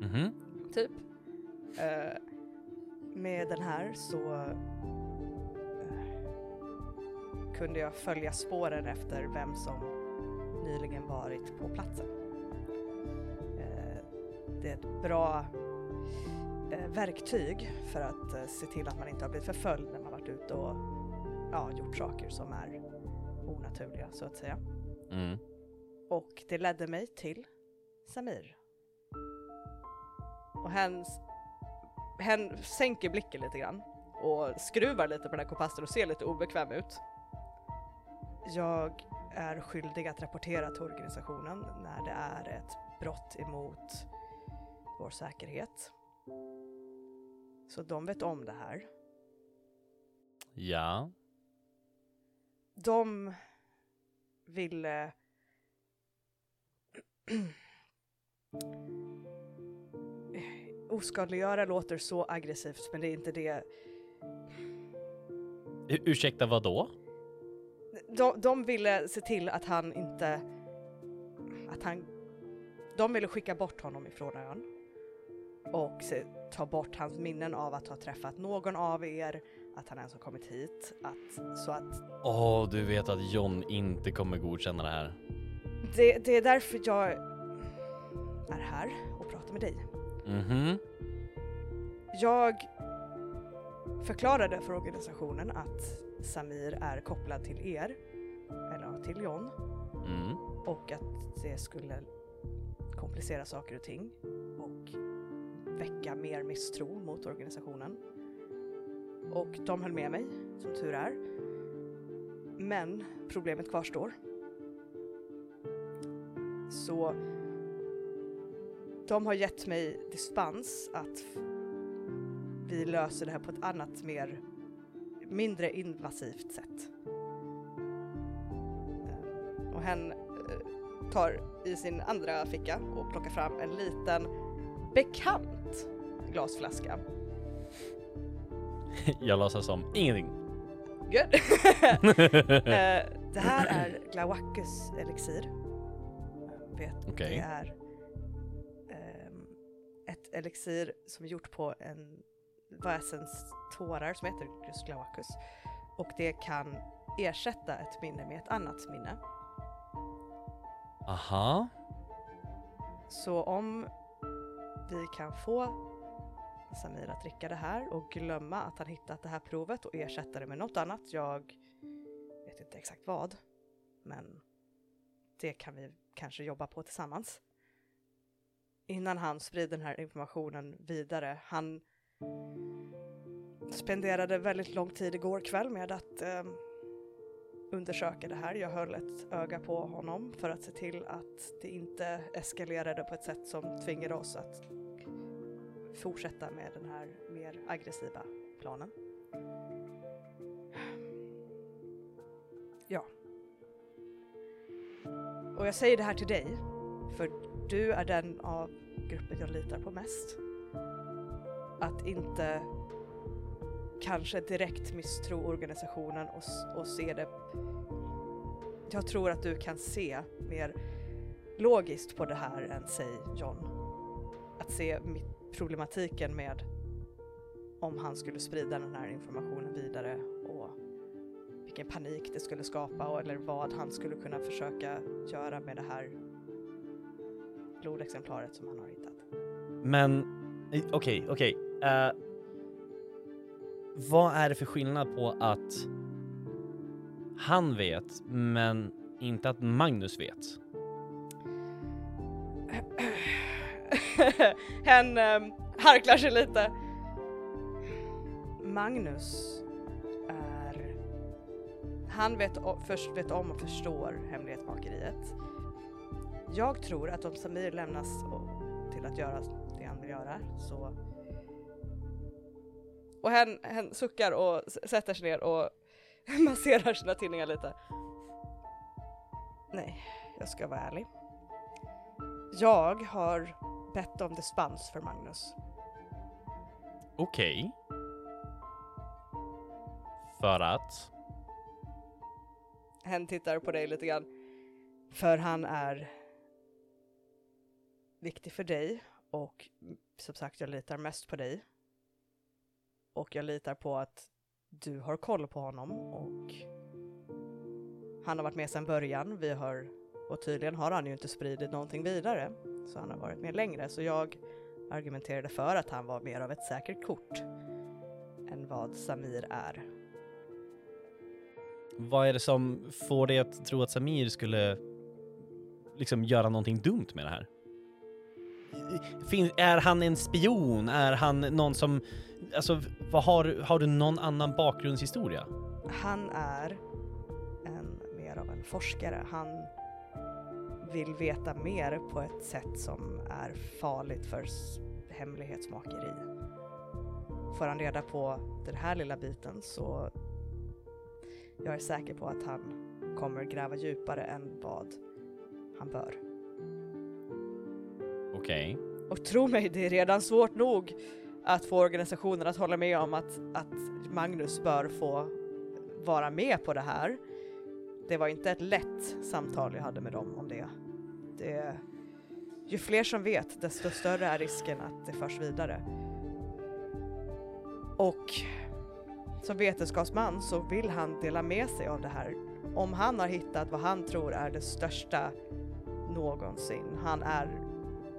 Mhm. typ. Eh, med den här så eh, kunde jag följa spåren efter vem som nyligen varit på platsen. Eh, det är ett bra eh, verktyg för att se till att man inte har blivit förföljd när man varit ute och ja, gjort saker som är onaturliga så att säga. Mm. Och det ledde mig till Samir. Och hen, hen sänker blicken lite grann och skruvar lite på den här kompassen och ser lite obekväm ut. Jag är skyldig att rapportera till organisationen när det är ett brott emot vår säkerhet. Så de vet om det här. Ja. de ville (clears throat) oskadliggöra låter så aggressivt men det är inte det. U- ursäkta, vad då? De, de ville se till att han inte, att han, de ville skicka bort honom ifrån ön och se, ta bort hans minnen av att ha träffat någon av er, att han ens har kommit hit, att, så att Åh, du vet att John inte kommer godkänna det här. det, det är därför jag är här och pratar med dig. Mhm. Jag förklarade för organisationen att Samir är kopplad till er, eller till John, Mm. och att det skulle komplicera saker och ting och väcka mer misstro mot organisationen. Och de höll med mig, som tur är. Men problemet kvarstår. Så de har gett mig dispens att vi löser det här på ett annat, mer mindre invasivt sätt. Och hen eh, tar i sin andra ficka och plockar fram en liten bekant glasflaska. (laughs) Jag låtsas som ingenting. Good! (laughs) Eh, det här är Glawacus elixir. Vet, Okej. Det är ehm, ett elixir som är gjort på en väsens tårar som heter just Glawacus. Och det kan ersätta ett minne med ett annat minne. Aha. Så om vi kan få Samir att dricka det här och glömma att han hittat det här provet och ersätta det med något annat, jag vet inte exakt vad, men det kan vi kanske jobba på tillsammans. Innan han sprider den här informationen vidare, han spenderade väldigt lång tid igår kväll med att eh, undersöka det här. Jag höll ett öga på honom för att se till att det inte eskalerade på ett sätt som tvingade oss att fortsätta med den här mer aggressiva planen. Ja. Och jag säger det här till dig, för du är den av gruppen jag litar på mest. Att inte kanske direkt misstro organisationen och, och se det. Jag tror att du kan se mer logiskt på det här än säg John. Att se problematiken med om han skulle sprida den här informationen vidare och vilken panik det skulle skapa och, eller vad han skulle kunna försöka göra med det här blodexemplaret som han har hittat. Men eh, okej, okej. Eh, vad är det för skillnad på att han vet, men inte att Magnus vet? (laughs) Hen um, ehm, harklar sig lite. Magnus är... Han vet, o- först vet om och förstår hemlighetsmakeriet. Jag tror att om Samir lämnas till att göra det han vill göra så... Och hen, hen suckar och sätter sig ner och (laughs) masserar sina tinningar lite. Nej, jag ska vara ärlig. Jag har bett om dispens för Magnus. Okej. För att? Hen tittar på dig lite grann. För han är viktig för dig och som sagt jag litar mest på dig. Och jag litar på att du har koll på honom och han har varit med sedan början. Vi har, och tydligen har han ju inte spridit någonting vidare. Så han har varit med längre. Så jag argumenterade för att han var mer av ett säkert kort än vad Samir är. Vad är det som får dig att tro att Samir skulle liksom göra någonting dumt med det här? Fin, är han en spion? Är han någon som, alltså vad har, har du någon annan bakgrundshistoria? Han är en, mer av en forskare. Han vill veta mer på ett sätt som är farligt för hemlighetsmakeri. Får han reda på den här lilla biten så jag är säker på att han kommer gräva djupare än vad han bör. Okej. Och tro mig, det är redan svårt nog att få organisationen att hålla med om att, att Magnus bör få vara med på det här. Det var inte ett lätt samtal jag hade med dem om det. det ju fler som vet, desto större är risken att det förs vidare. Och som vetenskapsman så vill han dela med sig av det här. Om han har hittat vad han tror är det största någonsin. Han är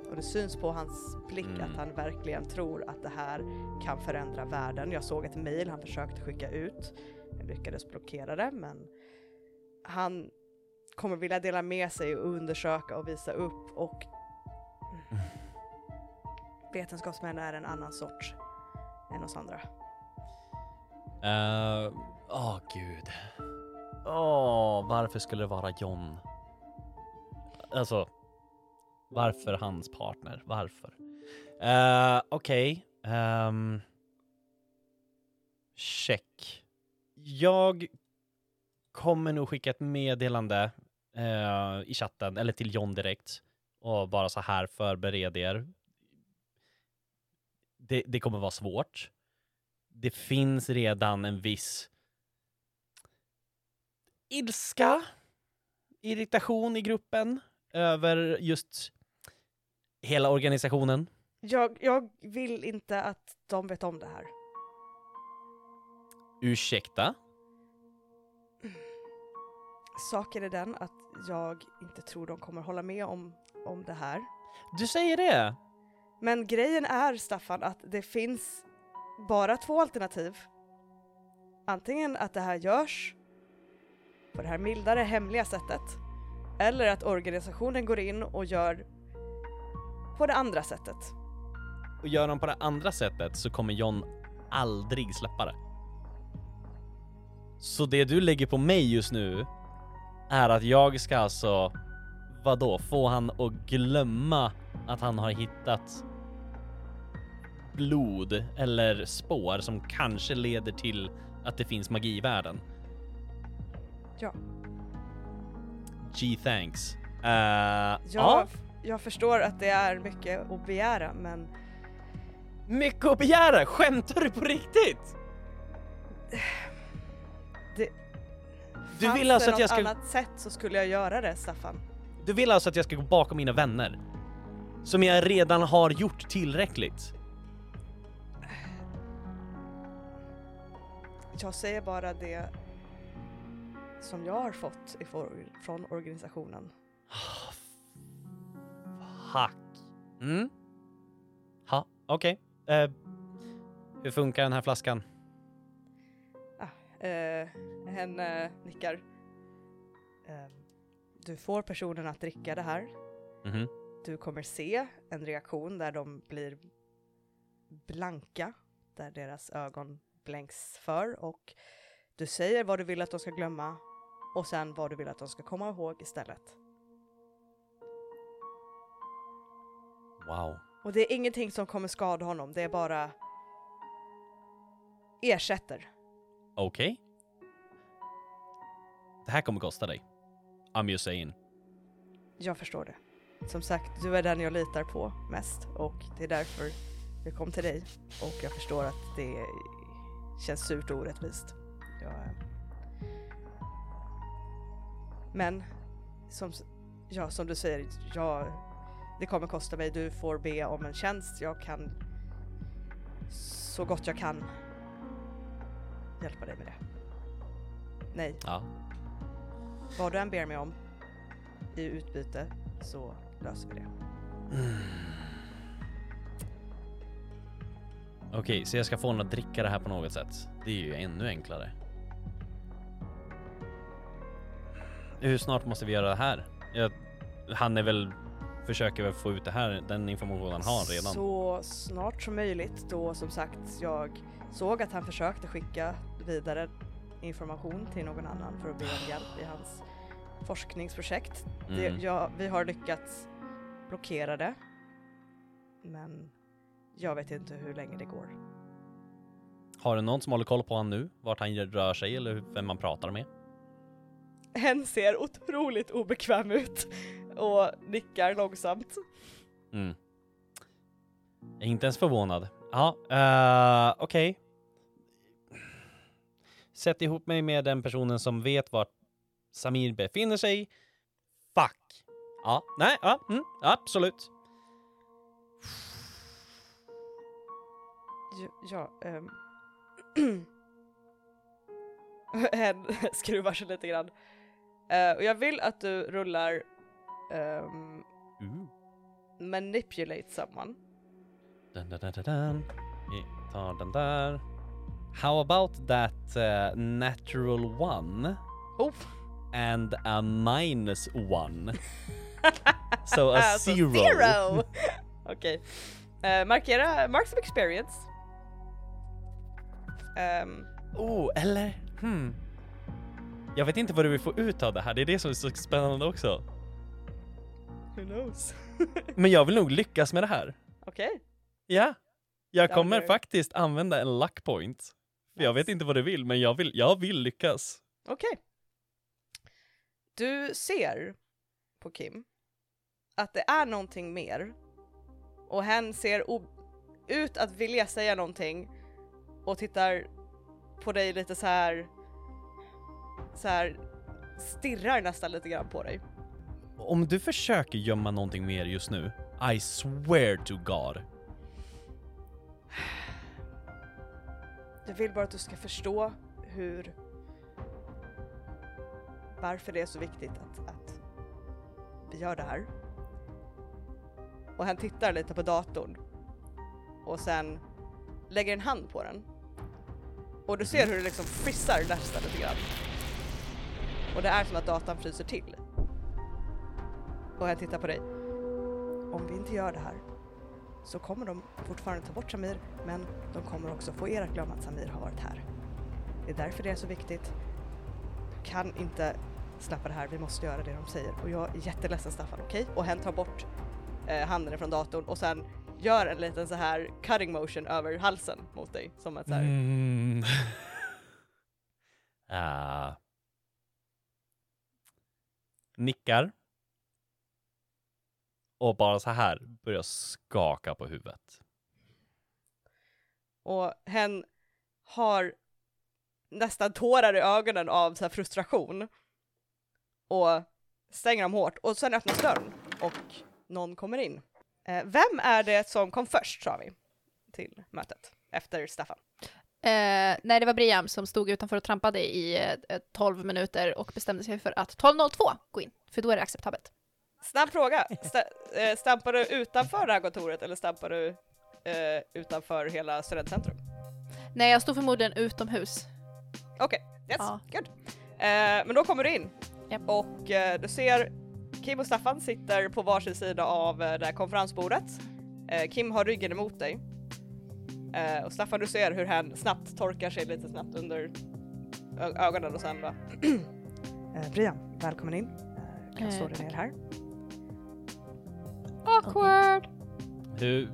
och det syns på hans blick Mm. att han verkligen tror att det här kan förändra världen. Jag såg ett mejl han försökte skicka ut. Jag lyckades blockera det men han kommer vilja dela med sig och undersöka och visa upp och (laughs) vetenskapsmän är en annan sort än oss andra. Eh, Åh gud. Åh, varför skulle det vara John? Alltså, varför hans partner? Varför? Uh, Okej. ehm, check. Jag kommer nog skicka ett meddelande uh, i chatten, eller till John direkt. Och bara så här, förbered er. Det, det kommer vara svårt det finns redan en viss ilska, irritation i gruppen över just hela organisationen. Jag, jag vill inte att de vet om det här. Ursäkta? Saken är den att jag inte tror de kommer hålla med om, om det här. Du säger det? Men grejen är Staffan att det finns bara två alternativ. Antingen att det här görs på det här mildare hemliga sättet eller att organisationen går in och gör på det andra sättet. Och gör de på det andra sättet så kommer John aldrig släppa det. Så det du lägger på mig just nu är att jag ska alltså, vadå, få han att glömma att han har hittat blod eller spår som kanske leder till att det finns magi i världen. Ja. Gee thanks. Uh, Jag, ja, jag förstår att det är mycket att begära men mycket att begära! Skämtar du på riktigt? det... Du fanns vill alltså det att jag något ska... annat sätt så skulle jag göra det Staffan. Du vill alltså att jag ska gå bakom mina vänner? Som jag redan har gjort tillräckligt? Jag säger bara det som jag har fått ifrån- från organisationen. Hack. Mm. Ha, okej. Eh, hur funkar den här flaskan? Eh, hen eh, nickar. Eh, du får personen att dricka det här. Mhm. Du kommer se en reaktion där de blir blanka, där deras ögon blänks för och du säger vad du vill att de ska glömma och sen vad du vill att de ska komma ihåg istället. Wow. Och det är ingenting som kommer skada honom, det är bara ersätter. Okej. Det här kommer kosta dig. I'm just saying. Jag förstår det. Som sagt, du är den jag litar på mest och det är därför jag kom till dig. Och jag förstår att det känns surt och orättvist. Jag, eh, Men som, ja, som du säger, jag, det kommer kosta mig. Du får be om en tjänst. Jag kan så gott jag kan hjälpa dig med det. Nej, Ja. vad du än ber mig om i utbyte så löser vi det. Okej, så jag ska få honom att dricka det här på något sätt. Det är ju ännu enklare. Hur snart måste vi göra det här? Jag, han är väl, försöker väl få ut det här, den informationen han har redan. Så snart som möjligt då som sagt jag såg att han försökte skicka vidare information till någon annan för att be om hjälp i hans forskningsprojekt. Det, Mm. ja, vi har lyckats blockera det. Men jag vet inte hur länge det går. Har du någon som håller koll på honom nu? Vart han rör sig eller vem man pratar med? (laughs) Hen ser otroligt obekväm ut och nickar långsamt. Mm. Jag är inte ens förvånad. Ja, uh, okej. Sätt ihop mig med den personen som vet vart Samir befinner sig. Fuck. Ja, nej, ja, mm, absolut. Ja, ja ehm. (clears throat) Hen skruvar sig lite grann. Eh, och jag vill att du rullar ehm, Uh. manipulate someone. Dun, dun, dun, dun, tar den där. How about that uh, natural one Oh. and a minus one? (laughs) so a Alltså, zero. zero. (laughs) Okej. Eh, markera, mark some experience. Ehm, Oh, eller hmm. Jag vet inte vad du vill få ut av det här, det är det som är så spännande också. Who knows? (laughs) Men jag vill nog lyckas med det här. Okej. Ja. Jag Ja, kommer faktiskt använda en luck point. För jag vet Nice. inte vad du vill, men jag vill, jag vill lyckas. Okej. Du ser på Kim att det är någonting mer och hen ser ut att vilja säga någonting och tittar på dig lite så här så här stirrar nästan lite grann på dig. Om du försöker gömma någonting mer just nu, I swear to God. Jag vill bara att du ska förstå hur varför det är så viktigt att, att vi gör det här. Och han tittar lite på datorn och sen lägger en hand på den. Och du ser hur det liksom frissar nästan lite grann. Och det är som att datorn fryser till. Och han tittar på dig. Om vi inte gör det här så kommer de fortfarande ta bort Samir, men de kommer också få er att glömma att Samir har varit här. Det är därför det är så viktigt. Du kan inte släppa det här, vi måste göra det de säger. Och jag är jätteledsen Staffan, okej? Och hen tar bort eh, handen från datorn och sen gör en liten så här cutting motion över halsen mot dig som ett så här. Mm. (laughs) Ah. Nickar. Och bara så här börjar skaka på huvudet. och hen har nästan tårar i ögonen av så här frustration och stänger dem hårt och sen öppnas dörren och någon kommer in. Eh, vem är det som kom först sa vi till mötet efter Staffan? Eh, nej, det var Briam som stod utanför och trampade i eh, 12 minuter och bestämde sig för att 12.02 gå in, för då är det acceptabelt. Snabb fråga, Sta eh, stampar du utanför det här kontoret eller stampar du eh, utanför hela studentcentrum? Nej, jag stod förmodligen utomhus. Okej, yes, Ja. good. Eh, men då kommer du in Japp. och eh, du ser Kim och Staffan sitter på varsin sida av eh, det här konferensbordet. Eh, Kim har ryggen emot dig. Eh, och Staffan du ser hur han snabbt torkar sig lite snabbt under ögonen och sen bara Brian, välkommen in. Eh, stå dig tack. ner här. Awkward! Hur...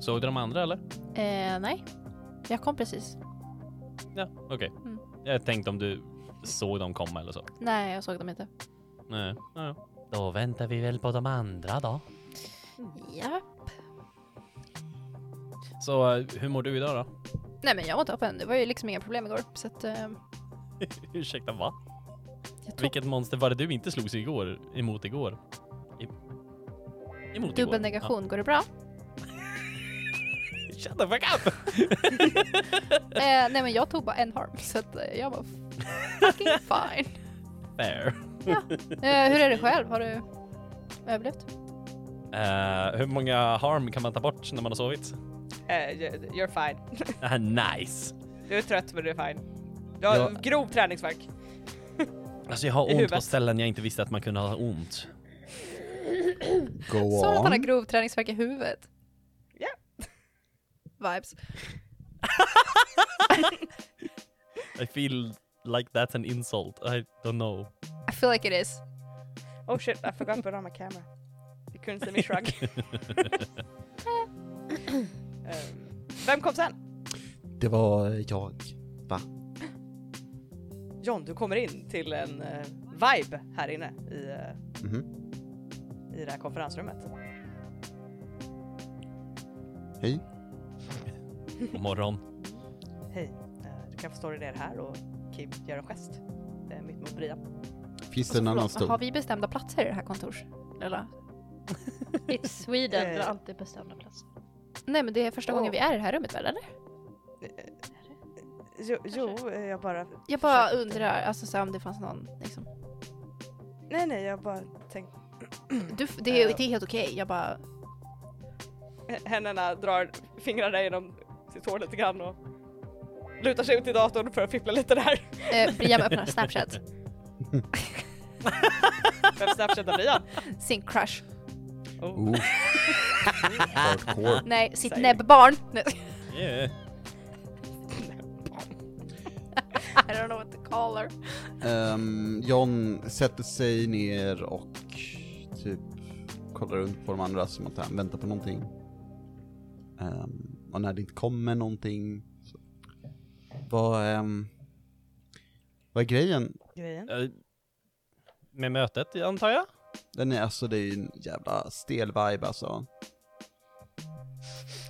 Såg du de andra eller? Eh, nej, jag kom precis. Ja, okej. Mm. Jag tänkte om du såg dem komma eller så. Nej, jag såg dem inte. Nej. Ja. Då väntar vi väl på de andra då. Ja. Så eh, hur mår du idag då? Nej, men jag var toppen. Det var ju liksom inga problem igår, så att eh, (laughs) Ursäkta, va? Vilket monster var det du inte slogs igår, emot igår? Emot dubbelnegation. Går det bra? Ja. (laughs) Shut the fuck up! (laughs) eh, nej, men jag tog bara en harm, så att eh, jag var fucking (laughs) fine. Fair. Eh, hur är det själv? Har du överlevt? Eh, hur många harm kan man ta bort när man har sovit? eh, you're fine. Ah, nice! Du är trött men du är fine. Du har Ja. grov träningsvärk. Alltså jag har ont på ställen jag inte visste att man kunde ha ont. Go Sa att han har grov träningsvärk i huvudet? Ja. Vibes. I feel like that's an insult. I don't know. I feel like it is. Oh shit, I forgot to put on my camera. You couldn't see me shrug. Ehm, (laughs) vem kom sen? Det var jag. Va? John, du kommer in till en eh, vibe här inne i, eh, Mhm. I det här konferensrummet. Hej. God morgon. Hej, eh, du kan få stå ner här och Kim gör en gest eh, mitt mot Brian. Finns det en annan stol? Har vi bestämda platser i det här kontors? Eller? (laughs) It's Sweden, Eh. du har alltid bestämda platser. Nej men det är första Oh. gången vi är i det här rummet väl eller? Jo, jo eh, jag bara... Jag bara undrar alltså, så om det fanns någon liksom. Nej, nej, jag bara tänkte... Du, det, är, Eh. det är helt okej, jag bara Händerna drar fingrarna genom sitt hår lite grann och lutar sig ut i datorn för att fippla lite där. eh, Brian öppnar snapchat, Vem snapchatar Brian? sin crush. Oh. Oh. Hardcore. Nej, sitt Säg. näbbbarn. Nej, Yeah. I don't know what to call her. Ehm, John sätter sig ner och typ kollar runt på de andra som att han väntar på någonting. Ehm, och när det inte kommer någonting, så, vad, ehm, vad är grejen? Grejen. Eh, med mötet antar jag? Den är alltså, det är ju en jävla stel vibe alltså.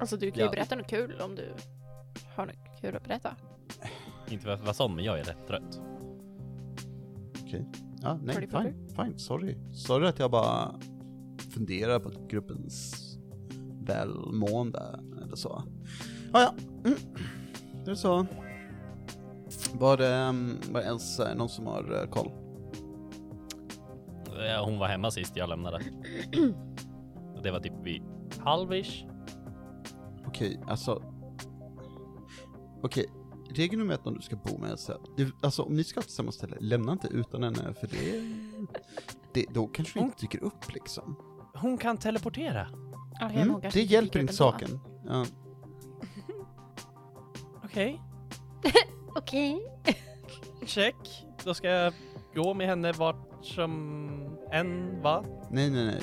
Alltså du kan ju Ja. berätta något kul om du har något kul att berätta. Inte för att vara sån, men jag är rätt trött. Ja, nej, fine, fine, sorry. Sorry att jag bara funderar på gruppens välmående eller så. Ah, ja, mm. det är så. Var det, um, var det Elsa, någon som har uh, koll? Eh, Hon var hemma sist jag lämnade. Det var typ vid halvish. Okej, alltså. Okej, regeln nummer ett om du ska bo med Elsa, det, alltså om ni ska till samma ställe, lämna inte utan henne för det, det då kanske vi inte dyker upp liksom. Hon kan teleportera. Ja, Mm, hon det hjälper inte saken. Ja. (laughs) Okej, (laughs) Okej. check. Då ska jag gå med henne vart som än, va? Nej, nej, nej.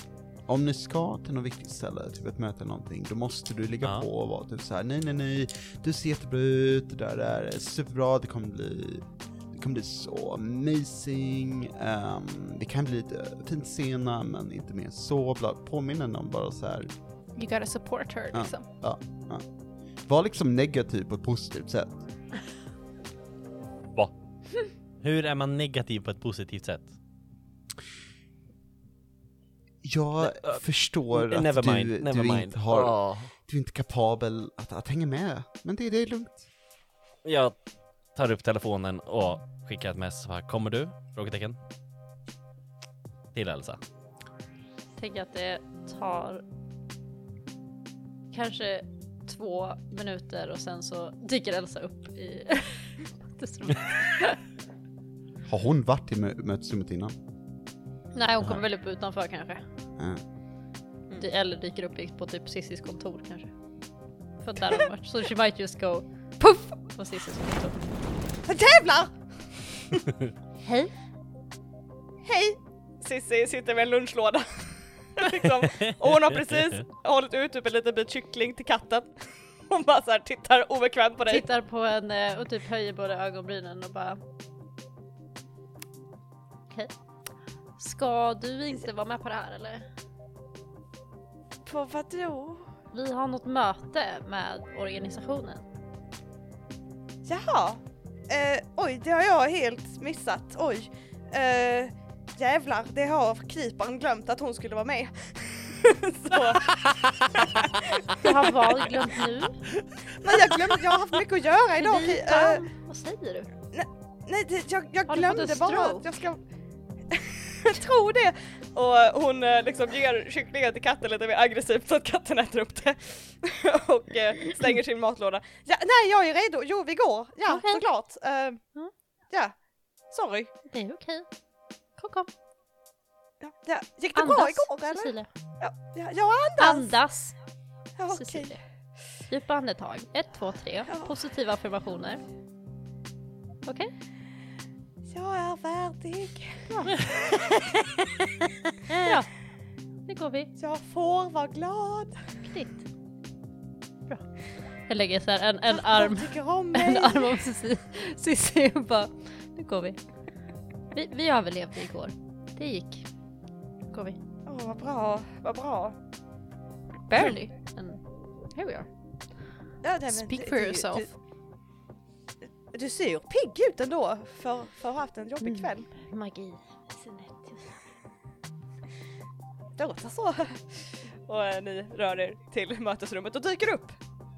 Om ni ska till något viktigt ställe, typ ett möte eller någonting, då måste du ligga Ja. på och vara typ såhär, nej nej nej, du ser jättebra ut, det där är superbra, det kommer bli, det kommer bli så amazing, ehm, det kan bli lite fint sena men inte mer så, bla, påminner om bara så här. You gotta support her Ja. liksom. var liksom negativ på ett positivt sätt. Va? Hur är man negativ på ett positivt sätt? Jag uh, förstår att du, mind, du mind. inte har, Åh. du är inte kapabel att, att hänga med, men det, det är lugnt. Jag tar upp telefonen och skickar ett mess. Här, Kommer du? Frågetecken. Till Elsa. Tänker att det tar kanske två minuter och sen så dyker Elsa upp i (laughs) mötesrummet. Har hon varit i mö- mötesrummet innan? Nej, hon kommer väl upp utanför kanske. Ja. Dy- Eller dyker upp på typ Cissis kontor kanske. För där har hon varit. Så she might just go puff på Cissis kontor. Jävlar! (laughs) Hej! Hej! Cissi sitter med en lunchlåda. (laughs) liksom. Och hon har precis hållit ut typ en liten bit kyckling till katten. Hon bara så här tittar obekvämt på dig. Tittar på henne och typ höjer båda ögonbrynen och bara Okej. Ska du inte vara med på det här eller? På vadå? Vi har något möte med organisationen. Jaha. Eh, oj, det har jag helt missat. Oj. Eh, jävlar, det har kryparen glömt att hon skulle vara med. (laughs) så, Jag har vad glömt nu? men jag glömde, jag har haft mycket att göra idag. Eh? Vad säger du? nej, det, jag, jag Har du glömde fått en bara stroke? att jag ska... jag (laughs) tror det. Och hon eh, liksom ger kycklingen till katten lite mer aggressivt så att katten äter upp det. (laughs) och eh, stänger sin matlåda. Ja, nej, jag är redo. Jo, vi går. Ja, Okej. såklart. Eh, ja, sorry. Det är okej. Kom kom. Ja, ja. Gick det bra Andas igår eller? Cecilia. Ja, ja, jag andas. Andas Ja. Cecilia. Djupa andetag. Ett, två, tre. Ja. Positiva affirmationer. Okej? Jag är värdig. Ja. (laughs) Nu går vi. Jag får vara glad. Duktigt. Bra. Jag lägger så här en, en (laughs) arm, om en arm om Cissi och bara, nu går vi. vi. Vi överlevde igår. Det gick. Nu går vi. Åh, vad bra, vad bra. Barely. Men here we are. Ja, nej, Speak det- for det- yourself. Du, du ser pigg ut ändå för, för att ha haft en jobbig Mm. kväll. Magi. Sinnet. Det låter så. Och eh, ni rör er till mötesrummet och dyker upp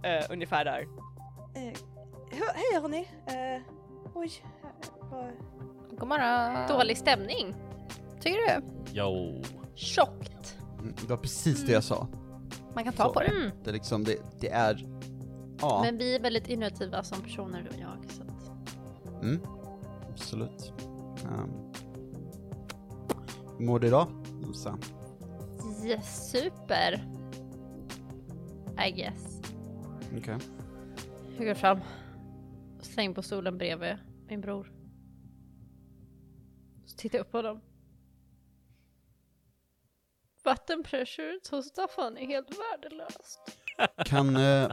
eh, ungefär där. Eh, hej hörni. Eh, oj. vad- God morgon. Dålig stämning. Tycker du? Jo. Tjockt. Mm, Det var precis det jag sa. Man kan ta Så. på det. Mm. Det är liksom, det, det är, ja, Men vi är väldigt innovativa som personer du och jag. Så. Mm, absolut. Um, hur mår du idag, Elsa? Yes, super. I guess. Okej. Jag går fram. Släng på stolen bredvid min bror. Så tittar jag upp på honom. Vattenpressuret hos Staffan är helt värdelöst. Kan, eh,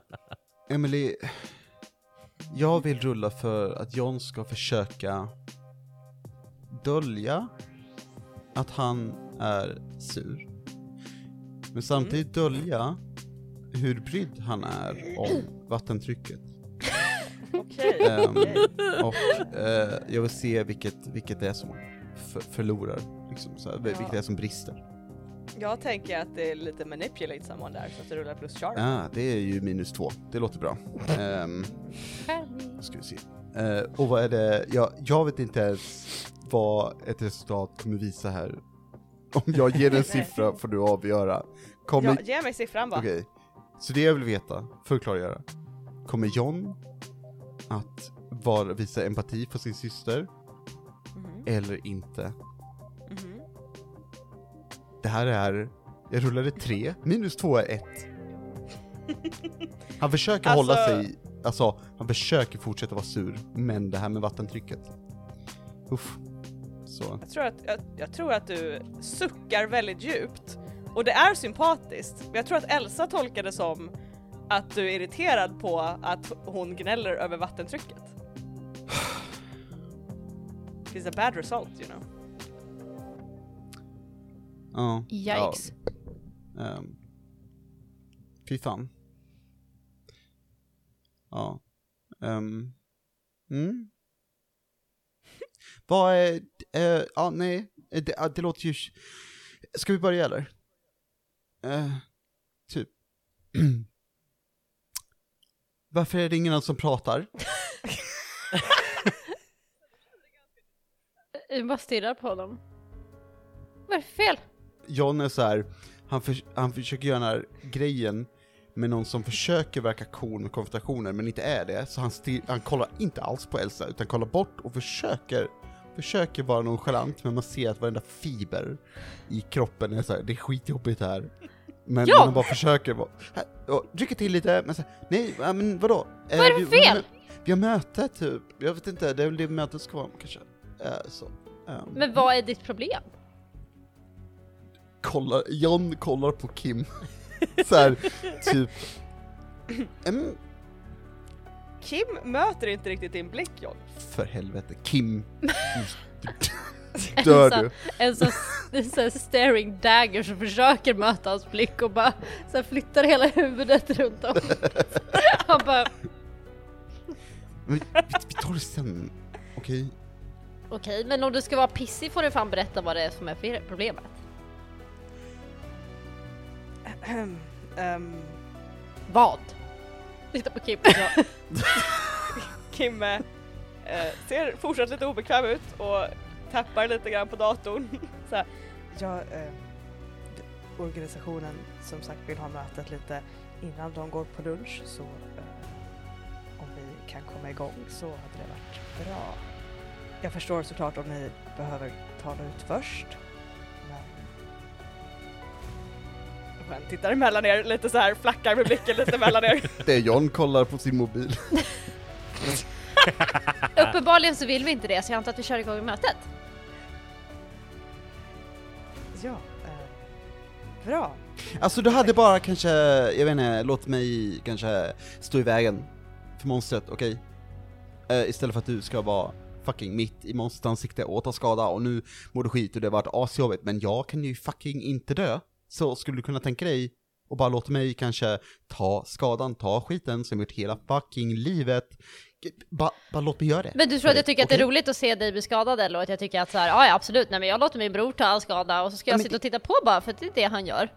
Emily, jag vill rulla för att John ska försöka dölja att han är sur. Men samtidigt dölja hur brydd han är om vattentrycket. Okej. Ehm, och eh, jag vill se vilket, vilket det är som för, förlorar, liksom, så här, vilket det är som brister. Jag tänker att det är lite manipulate someone där så att det rullar plus charm. Ja, det är ju minus två, det låter bra. Um, ska vi se. Eh, och vad är det, jag, jag vet inte ens vad ett resultat kommer visa här. (laughs) Om jag ger en siffra får du avgöra. Kommer, Ja, ge mig siffran bara. okej. Så det jag vill veta, för att klargöra. Kommer John att vara, visa empati för sin syster, Mhm, eller inte? Det här är, jag rullade tre, minus två är ett. Han försöker Alltså- hålla sig, alltså han försöker fortsätta vara sur, men det här med vattentrycket. Uff. Så, Jag tror, att, jag, jag tror att du suckar väldigt djupt Och det är sympatiskt. Men jag tror att Elsa tolkar det som att du är irriterad på att hon gnäller över vattentrycket. It's a bad result you know. Ja. Yikes. Ja. ehm. fy fan. Ja. Um. Mm. (laughs) Vad är, eh, ja nej, Eh, det, det låter ju, ska vi börja eller? Eh, typ. (clears throat) Varför är det ingen som pratar? (laughs) Jag bara stirrar på honom. Vad är det fel? John är så här, han, för, han försöker göra den här grejen med någon som försöker verka cool med konfrontationer men inte är det, så han, han kollar inte alls på Elsa utan kollar bort och försöker försöker vara nonchalant men man ser att varenda fiber i kroppen är så här, det är skitjobbigt här. Men Ja. man bara försöker vara, trycker till lite, men så här, nej, men vadå? Eh, Vad är det vi- för fel? Vi har möte typ, jag vet inte, det är väl det mötet ska vara kanske. Eh, så. ehm. Men vad är ditt problem? Kollar, John kollar på Kim. (laughs) så här, typ. Mm, Kim möter inte riktigt din blick John. för helvete, Kim. (laughs) Dör En du? sån- En sån en sån staring dagger som försöker möta hans blick och bara så flyttar hela huvudet runt om. (laughs) Han bara Men, vi, vi tar det sen, okej? okej, men om du ska vara pissig får du fan berätta vad det är som är för problemet. Ehm, Vad? Titta på Kim. (laughs) (laughs) Kim eh, eh, ser fortsatt lite obekväm ut och tappar lite grann på datorn. (laughs) Så här, ja, eh, organisationen som sagt vill ha mötet lite innan de går på lunch så eh, om vi kan komma igång så hade det varit bra. Jag förstår såklart om ni behöver tala ut först. Han tittar emellan er lite så här, flackar med blicken lite emellan er. (laughs) Det är John kollar på sin mobil. (laughs) Uppenbarligen så vill vi inte det så jag antar att vi kör igång mötet. Ja, eh, bra. Alltså du hade bara kanske, jag vet inte, låt mig kanske stå i vägen för monstret, okej? Eh, istället för att du ska vara fucking mitt i monstrets ansikte och ta skada och nu mår du skit och det har varit asjobbigt, men jag kan ju fucking inte dö. Så skulle du kunna tänka dig och bara låta mig kanske ta skadan, ta skiten som gjort hela fucking livet. Bara, bara låt mig göra det. Men du tror att jag tycker att det är roligt att se dig bli skadad eller att jag tycker att så här, ja absolut, nej men jag låter min bror ta all skada och så ska Ja, jag men sitta och titta på bara för att det är det han gör.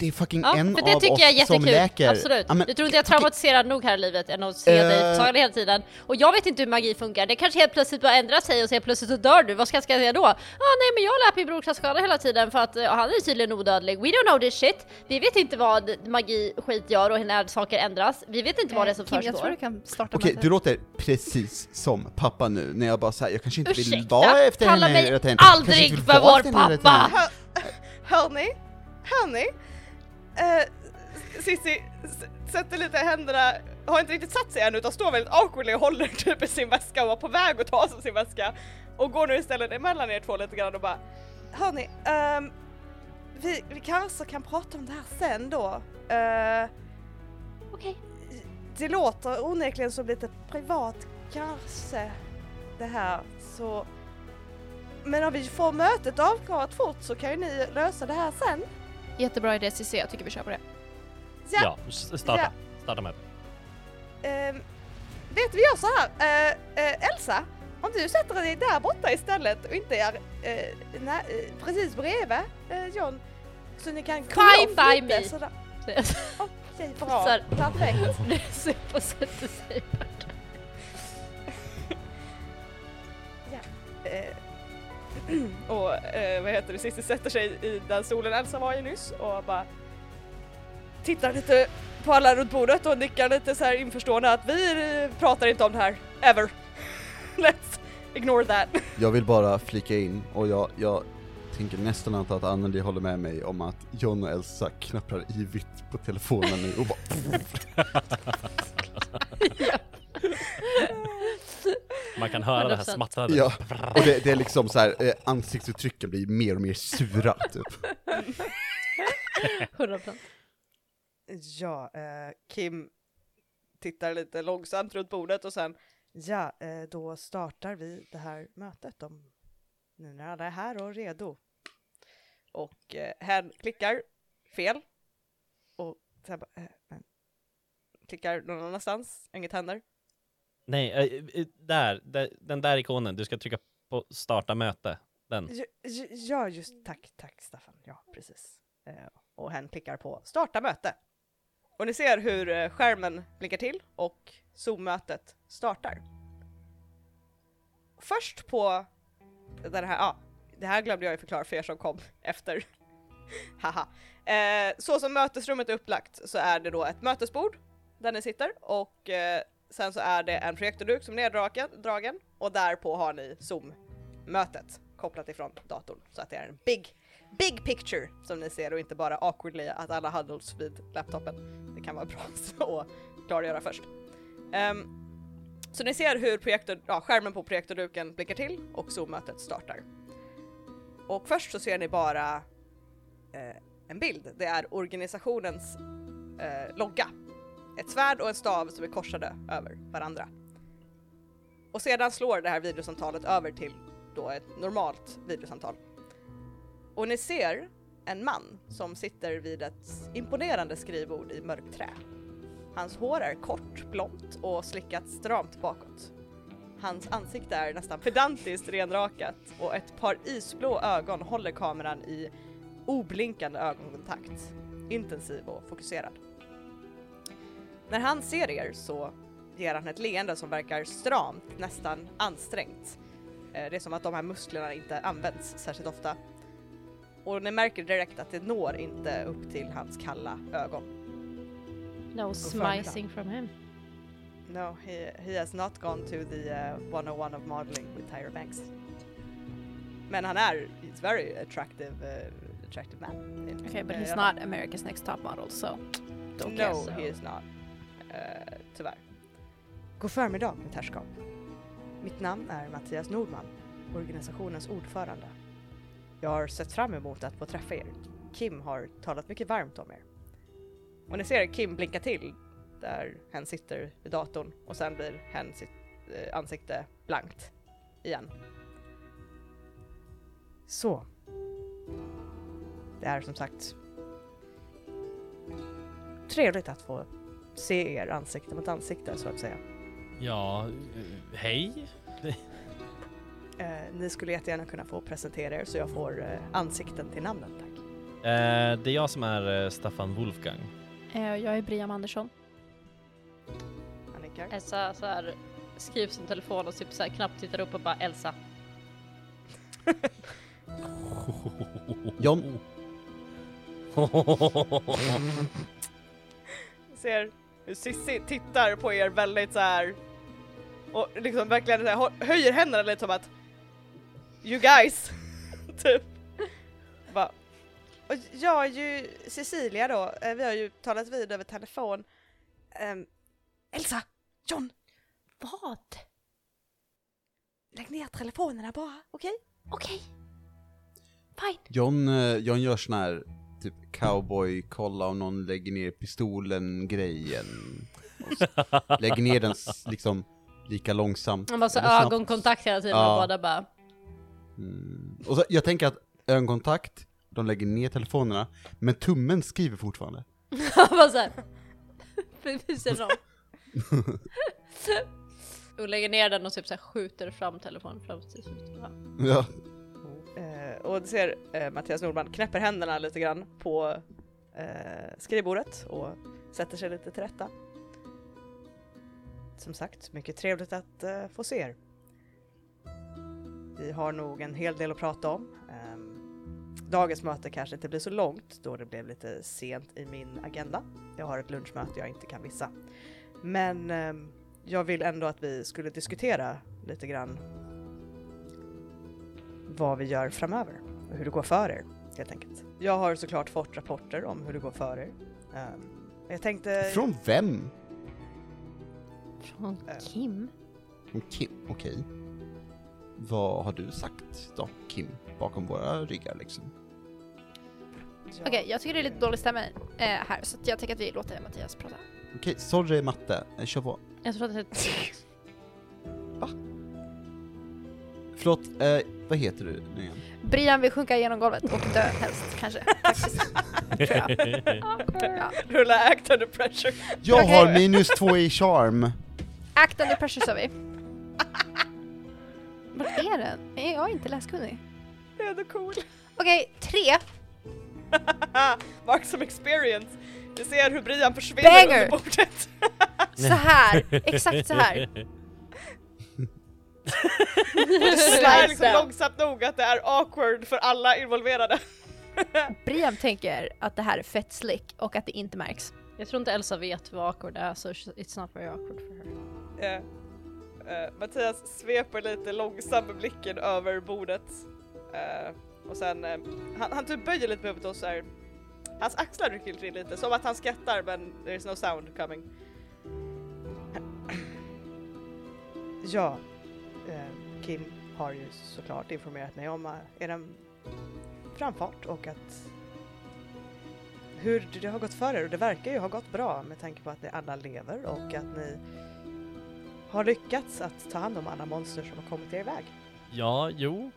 Det är fucking Ja, en för det av tycker oss jag är som jättekul. läker. Absolut. Ja, men- du tror inte jag är traumatiserad nog här i livet än att se dig Eh. skadad hela tiden. Och jag vet inte hur magi funkar. Det kanske helt plötsligt bara ändrar sig och så helt plötsligt så dör du. Vad ska jag ska jag säga då? Ah, nej men jag lät min bror ta skada hela tiden för att eh, han är tydligen odödlig. We don't know this shit. Vi vet inte vad magi skit gör och när saker ändras. Vi vet inte vad det är som Kim, jag tror du kan starta Okej, mötet. du låter precis som pappa nu, när jag bara säger jag kanske inte vill Ursäkta, vara efter kalla henne mig hela tiden. Kanske aldrig inte vill för vår pappa! Hör, hörni, hörni. Eh, Cissi s- sätter lite händerna, har inte riktigt satt sig än utan står väldigt awkwardly och håller (laughs) typ i sin väska och var på väg att ta sig sin väska. Och går nu istället emellan er två lite grann och bara Hörni, ehm, vi, vi kanske kan prata om det här sen då. Eh, Okej. det låter onekligen som lite privat kanske det här så men om vi får mötet avklarat fort så kan ju ni lösa det här sen. Jättebra idé Cissi, jag tycker vi kör på det. Ja, starta. Ja. Starta med. Ehm, vet du, vi gör så här. Eh, eh, Elsa, om du sätter dig där borta istället och inte är nä- eh, precis bredvid John så ni kan Fine kolla by lite me. sådär. Okej, Så bra. Perfekt. (laughs) (clears throat) och eh, vad heter det, Cissi sätter sig i den stolen Elsa var i nyss och bara tittar lite på alla runt bordet och nickar lite så här införstående att vi eh, pratar inte om det här, ever. (laughs) Let's ignore that. (laughs) Jag vill bara flika in, och jag, jag tänker nästan anta att Anneli håller med mig om att John och Elsa knapprar ivrigt på telefonen nu och bara (laughs) Man kan höra det här 100%. smattrandet. Ja, och det, det är liksom så här, eh, ansiktsuttrycken blir mer och mer sura typ. (laughs) 100%. Ja, eh, Kim tittar lite långsamt runt bordet och sen Ja, eh, då startar vi det här mötet om nu när alla är här och redo. Och eh, hen klickar fel och sen bara, eh, klickar någon annanstans, inget händer. Nej, eh, där, där, den där ikonen, du ska trycka på starta möte. Den. Ja, ja, just tack, tack Staffan. Ja, precis. Eh, och hen klickar på starta möte. Och ni ser hur eh, skärmen blinkar till och Zoom-mötet startar. Först på den här, ja, det här glömde jag ju förklara för er som kom efter. (laughs) Haha. Eh, så som mötesrummet är upplagt så är det då ett mötesbord där ni sitter och eh, sen så är det en projektorduk som är neddragen dragen, och därpå har ni Zoom-mötet kopplat ifrån datorn så att det är en big, big picture som ni ser och inte bara awkwardly att alla huddles vid laptopen. Det kan vara bra (laughs) att klargöra först. Um, så ni ser hur projektor, ja, skärmen på projektorduken blinkar till och Zoom-mötet startar. Och först så ser ni bara eh, en bild. Det är organisationens eh, logga. Ett svärd och en stav som är korsade över varandra. Och sedan slår det här videosamtalet över till då ett normalt videosamtal. Och ni ser en man som sitter vid ett imponerande skrivbord i mörkt trä. Hans hår är kort, blont och slickat stramt bakåt. Hans ansikte är nästan pedantiskt renrakat och ett par isblå ögon håller kameran i oblinkande ögonkontakt. Intensiv och fokuserad. När han ser er så ger han ett leende som verkar stramt, nästan ansträngt. Eh, Det är som att de här musklerna inte används särskilt ofta. Och ni märker direkt att det når inte upp till hans kalla ögon. No smicing from him. No, he, he has not gone to the uh, 101 of modeling with Tyra Banks. Men han är, he's very attractive, uh, attractive man. Okay, but Eh, he's not America's Next Top Model, so don't No, guess. he is not. Uh, tyvärr. God förmiddag, mitt herrskap. Mitt namn är Mattias Nordman, organisationens ordförande. Jag har sett fram emot att få träffa er. Kim har talat mycket varmt om er. Och ni ser Kim blinka till där hen sitter vid datorn och sen blir hen sitt eh, ansikte blankt igen. Så. Det är som sagt trevligt att få se er ansikte mot ansikte så att säga. Ja, hej. Eh, ni skulle jättegärna kunna få presentera er så jag får eh, ansikten till namnen tack. Eh, det är jag som är eh, Staffan Wolfgang. Eh, jag är Briam Andersson. Han nickar. Elsa så här, skriver sin telefon och typ så här, knappt tittar upp och bara Elsa. John. Ser Sissi tittar på er väldigt så här och liksom verkligen så här, hö- höjer händerna lite som att You guys! (laughs) typ. Bara, och jag är ju Cecilia då, Eh, vi har ju talat vid över telefon. Ehm, Elsa! John! Vad? Lägg ner telefonerna bara, okej? Okej. Fine. John, eh, John gör sån här, typ cowboy, kolla om någon lägger ner pistolen-grejen. (laughs) Lägger ner den liksom lika långsamt. Han bara så ögonkontakt hela tiden Ja. och båda bara Mm. Och så, jag tänker att ögonkontakt, de lägger ner telefonerna, men tummen skriver fortfarande. Han (laughs) bara såhär. Sidan om. Och lägger ner den och typ så här skjuter fram telefonen fram till slutet. Ja. Eh, och du ser eh, Mattias Nordman knäpper händerna lite grann på eh, skrivbordet och sätter sig lite till rätta. Som sagt, mycket trevligt att eh, få se er. Vi har nog en hel del att prata om. Ehm, dagens möte kanske inte blir så långt då det blev lite sent i min agenda. Jag har ett lunchmöte jag inte kan missa. Men ehm, jag vill ändå att vi skulle diskutera lite grann vad vi gör framöver och hur det går för er helt enkelt. Jag har såklart fått rapporter om hur det går för er. Ehm, jag tänkte... Från vem? Från Eh. Kim? Från Kim, okej. Vad har du sagt då, Kim, bakom våra ryggar liksom? Okej, jag tycker det är lite dålig stämma eh, här så jag tänker att vi låter Mattias prata. Okej, sorry är matte, Eh, kör på. Jag tror att det är Förlåt, eh, vad heter du nu igen? Brian vill sjunka igenom golvet och dö helst kanske. Faktiskt. (laughs) Tror jag. Ja. Rulla act under pressure. Jag Okej. har minus två i charm! Act under pressure sa vi. Vart är den? Är jag inte läskunnig? Det är ändå cool. Okej, tre. (laughs) Mark some experience. Vi ser hur Brian försvinner Banger! under bordet. Så här. Exakt så här. (laughs) Det är liksom långsamt nog att det är awkward för alla involverade. (laughs) Brian tänker att det här är fett slick och att det inte märks. Jag tror inte Elsa vet vad awkward är så it's not very awkward for her. Eh, eh, Mattias sveper lite långsamt med blicken över bordet. Eh, och sen, eh, han, han typ böjer lite på huvudet och så här. Hans axlar rycker till lite, som att han skrattar men there is no sound coming. (clears throat) Ja, eh, Kim har ju såklart informerat mig om eh, er framfart och att hur det har gått för er och det verkar ju ha gått bra med tanke på att ni alla lever och att ni har lyckats att ta hand om alla monster som har kommit er väg. Ja, jo.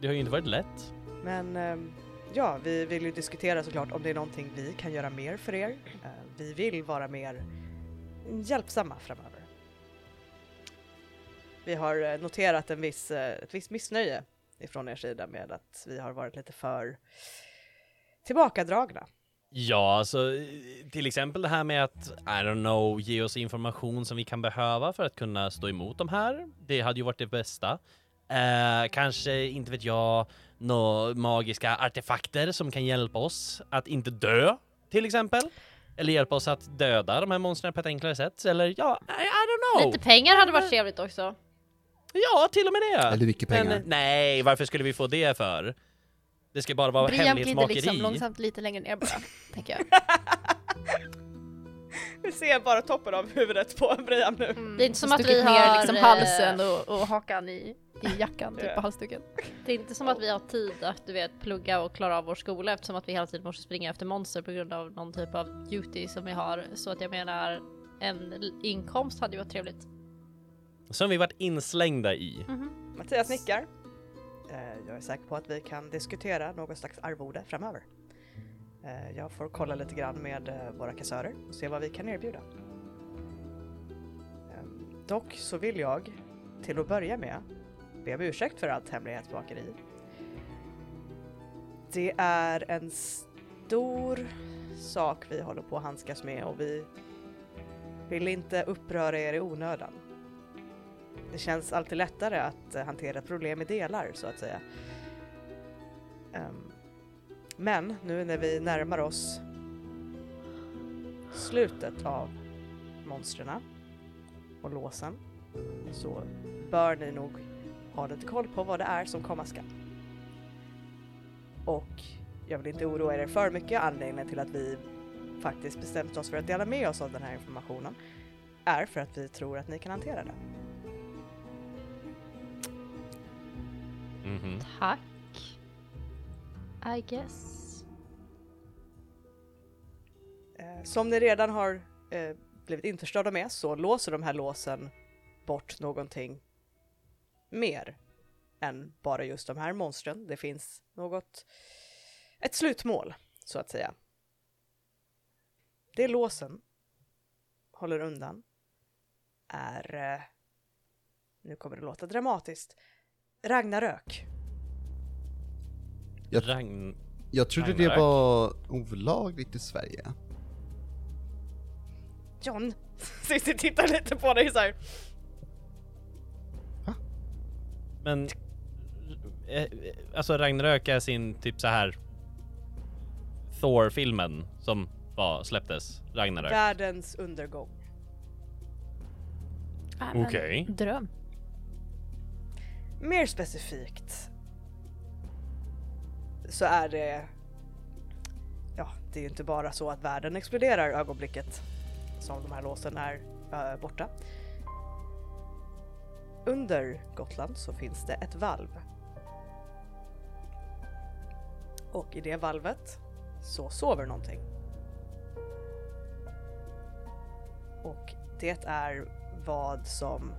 Det har ju inte varit lätt. Men ehm, ja, vi vill ju diskutera såklart om det är någonting vi kan göra mer för er. Eh, vi vill vara mer hjälpsamma framöver. Vi har eh, noterat en viss, eh, ett visst missnöje ifrån er sida med att vi har varit lite för tillbakadragna. Ja, alltså till exempel det här med att, I don't know, ge oss information som vi kan behöva för att kunna stå emot de här. Det hade ju varit det bästa. Eh, kanske, inte vet jag, några magiska artefakter som kan hjälpa oss att inte dö, till exempel. Eller hjälpa oss att döda de här monstren på ett enklare sätt. Eller ja, I, I don't know. Lite pengar hade varit trevligt också. Ja, till och med det. Eller mycket pengar. Men nej, varför skulle vi få det för? Det ska bara vara Brian glider hemlighetsmakeri. liksom långsamt lite längre ner bara, (laughs) tänker jag. Vi ser bara toppen av huvudet på Brian nu. Mm. Det är inte som att vi har, ner liksom eh, halsen och, och hakan i, i (laughs) jackan, typ på halsduken. Det är inte som att vi har tid att du vet plugga och klara av vår skola eftersom att vi hela tiden måste springa efter monster på grund av någon typ av duty som vi har. Så att jag menar en inkomst hade ju varit trevligt. Som vi varit inslängda i. Mhm. Mattias nickar. Eh, jag är säker på att vi kan diskutera någon slags arvode framöver. Eh, jag får kolla lite grann med eh, våra kassörer och se vad vi kan erbjuda. Ehm, dock så vill jag till att börja med be om ursäkt för allt hemlighetsmakeri. Det är en stor sak vi håller på att handskas med och vi vill inte uppröra er i onödan. Det känns alltid lättare att eh, hantera problem i delar så att säga. Um, men nu när vi närmar oss slutet av monstren och låsen så bör ni nog ha lite koll på vad det är som komma skall. Och jag vill inte oroa er för mycket. Anledningen till att vi faktiskt bestämt oss för att dela med oss av den här informationen är för att vi tror att ni kan hantera det. Mhm. Tack. I guess. Eh, Som ni redan har eh, blivit införstådda med så låser de här låsen bort någonting mer än bara just de här monstren. Det finns något, ett slutmål så att säga. Det låsen håller undan är, eh, nu kommer det låta dramatiskt, Ragnarök. Jag, Ragn... jag trodde det Ragnarök. var olagligt i Sverige. John, (laughs) Cissi tittar lite på dig så här. Men... eh, eh, Alltså Ragnarök är sin typ så här Thor-filmen som var, släpptes. Ragnarök. Världens undergång. Äh, Okej. Dröm. Mer specifikt så är det, ja, det är ju inte bara så att världen exploderar ögonblicket som de här låsen är äh, borta. Under Gotland så finns det ett valv. Och i det valvet så sover någonting. Och det är vad som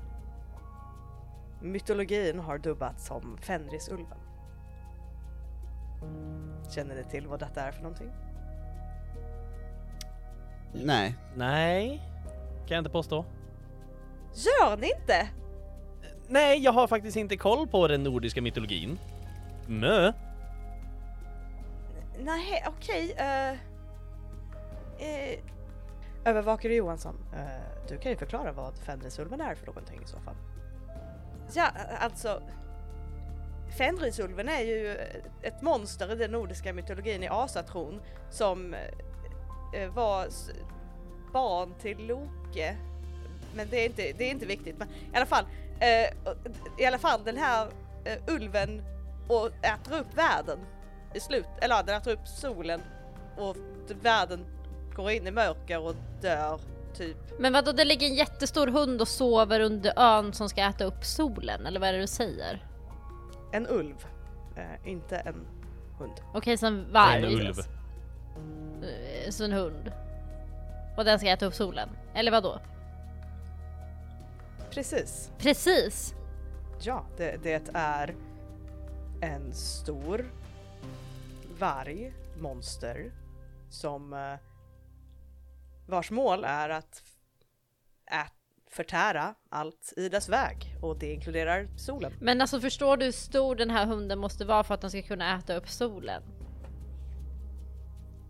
mytologin har dubbat som Fenrisulven. Känner ni till vad detta är för någonting? Nej. Nej, kan jag inte påstå. Gör ni inte? Nej, jag har faktiskt inte koll på den nordiska mytologin. Mö. Nej, okej. eh, eh, övervakare Johansson, eh, du kan ju förklara vad Fenrisulven är för någonting i så fall. Ja, alltså. Fenrisulven är ju ett monster i den nordiska mytologin i asatron som eh, var barn till Loke. Men det är inte, det är inte viktigt. Men i alla fall, eh, i alla fall den här eh, ulven och äter upp världen i slut, eller den äter upp solen och världen går in i mörker och dör typ. Men vadå, det ligger en jättestor hund och sover under ön som ska äta upp solen, eller vad är det du säger? En ulv, eh, inte en hund. Okej, så en varg. En ulv. Eh, Så en hund. Och den ska äta upp solen? Eller vad då? Precis. Precis! Ja, det, det är en stor varg, monster, som eh, vars mål är att ät, förtära allt i dess väg och det inkluderar solen. Men alltså förstår du hur stor den här hunden måste vara för att den ska kunna äta upp solen?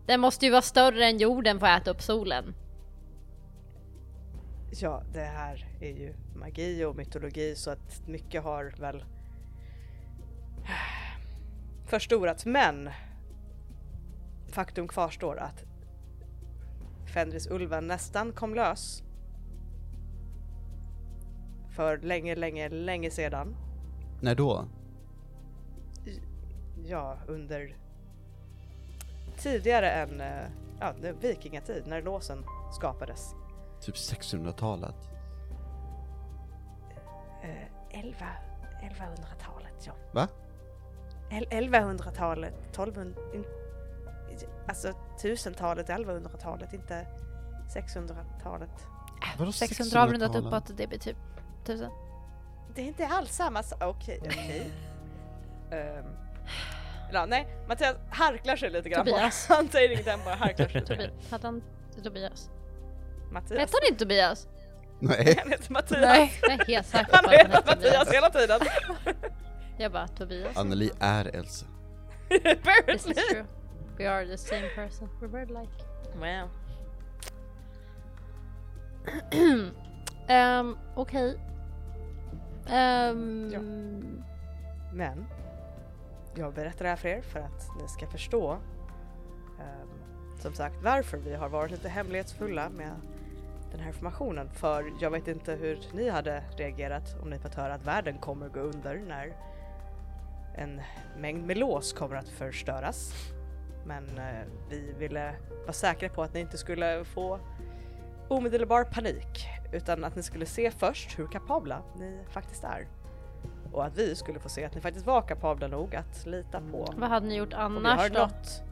Den måste ju vara större än jorden för att äta upp solen. Ja, det här är ju magi och mytologi så att mycket har väl (sighs) förstorats men faktum kvarstår att Fenrisulven nästan kom lös för länge, länge, länge sedan. När då? Ja, under tidigare än eh, ja, vikingatid när låsen skapades. Typ 600-talet. Eh, 11, 1100-talet, ja. Va? El- 1100-talet, 1200, in, alltså 1000-talet, 1100-talet, inte 600-talet. Vadå 600 avrundat 600-talet? uppåt, det blir typ 1000. Det är inte alls samma sak. Okej, okej. Ehm, ja, nej, Mattias harklar sig lite grann. bara. Tobias. (laughs) Han säger ingenting, han bara harklar sig. Tobias. Hette han Tobias? Mattias. Hette han inte Tobias? Nej. Han heter Mattias. Nej. Jag är helt säker på Han att han heter hette Mattias Tobias. hela tiden. Jag bara Tobias. Anneli är Elsa. (laughs) This is Apparently. We are the same person. We're very like. Wow. (clears throat) Um, Okej. Ehm, Ja. Men jag berättar det här för er för att ni ska förstå ehm, som sagt varför vi har varit lite hemlighetsfulla med den här informationen. För jag vet inte hur ni hade reagerat om ni fått höra att världen kommer gå under när en mängd med lås kommer att förstöras. Men eh, vi ville vara säkra på att ni inte skulle få omedelbar panik utan att ni skulle se först hur kapabla ni faktiskt är. Och att vi skulle få se att ni faktiskt var kapabla nog att lita på. vad hade ni gjort annars då? något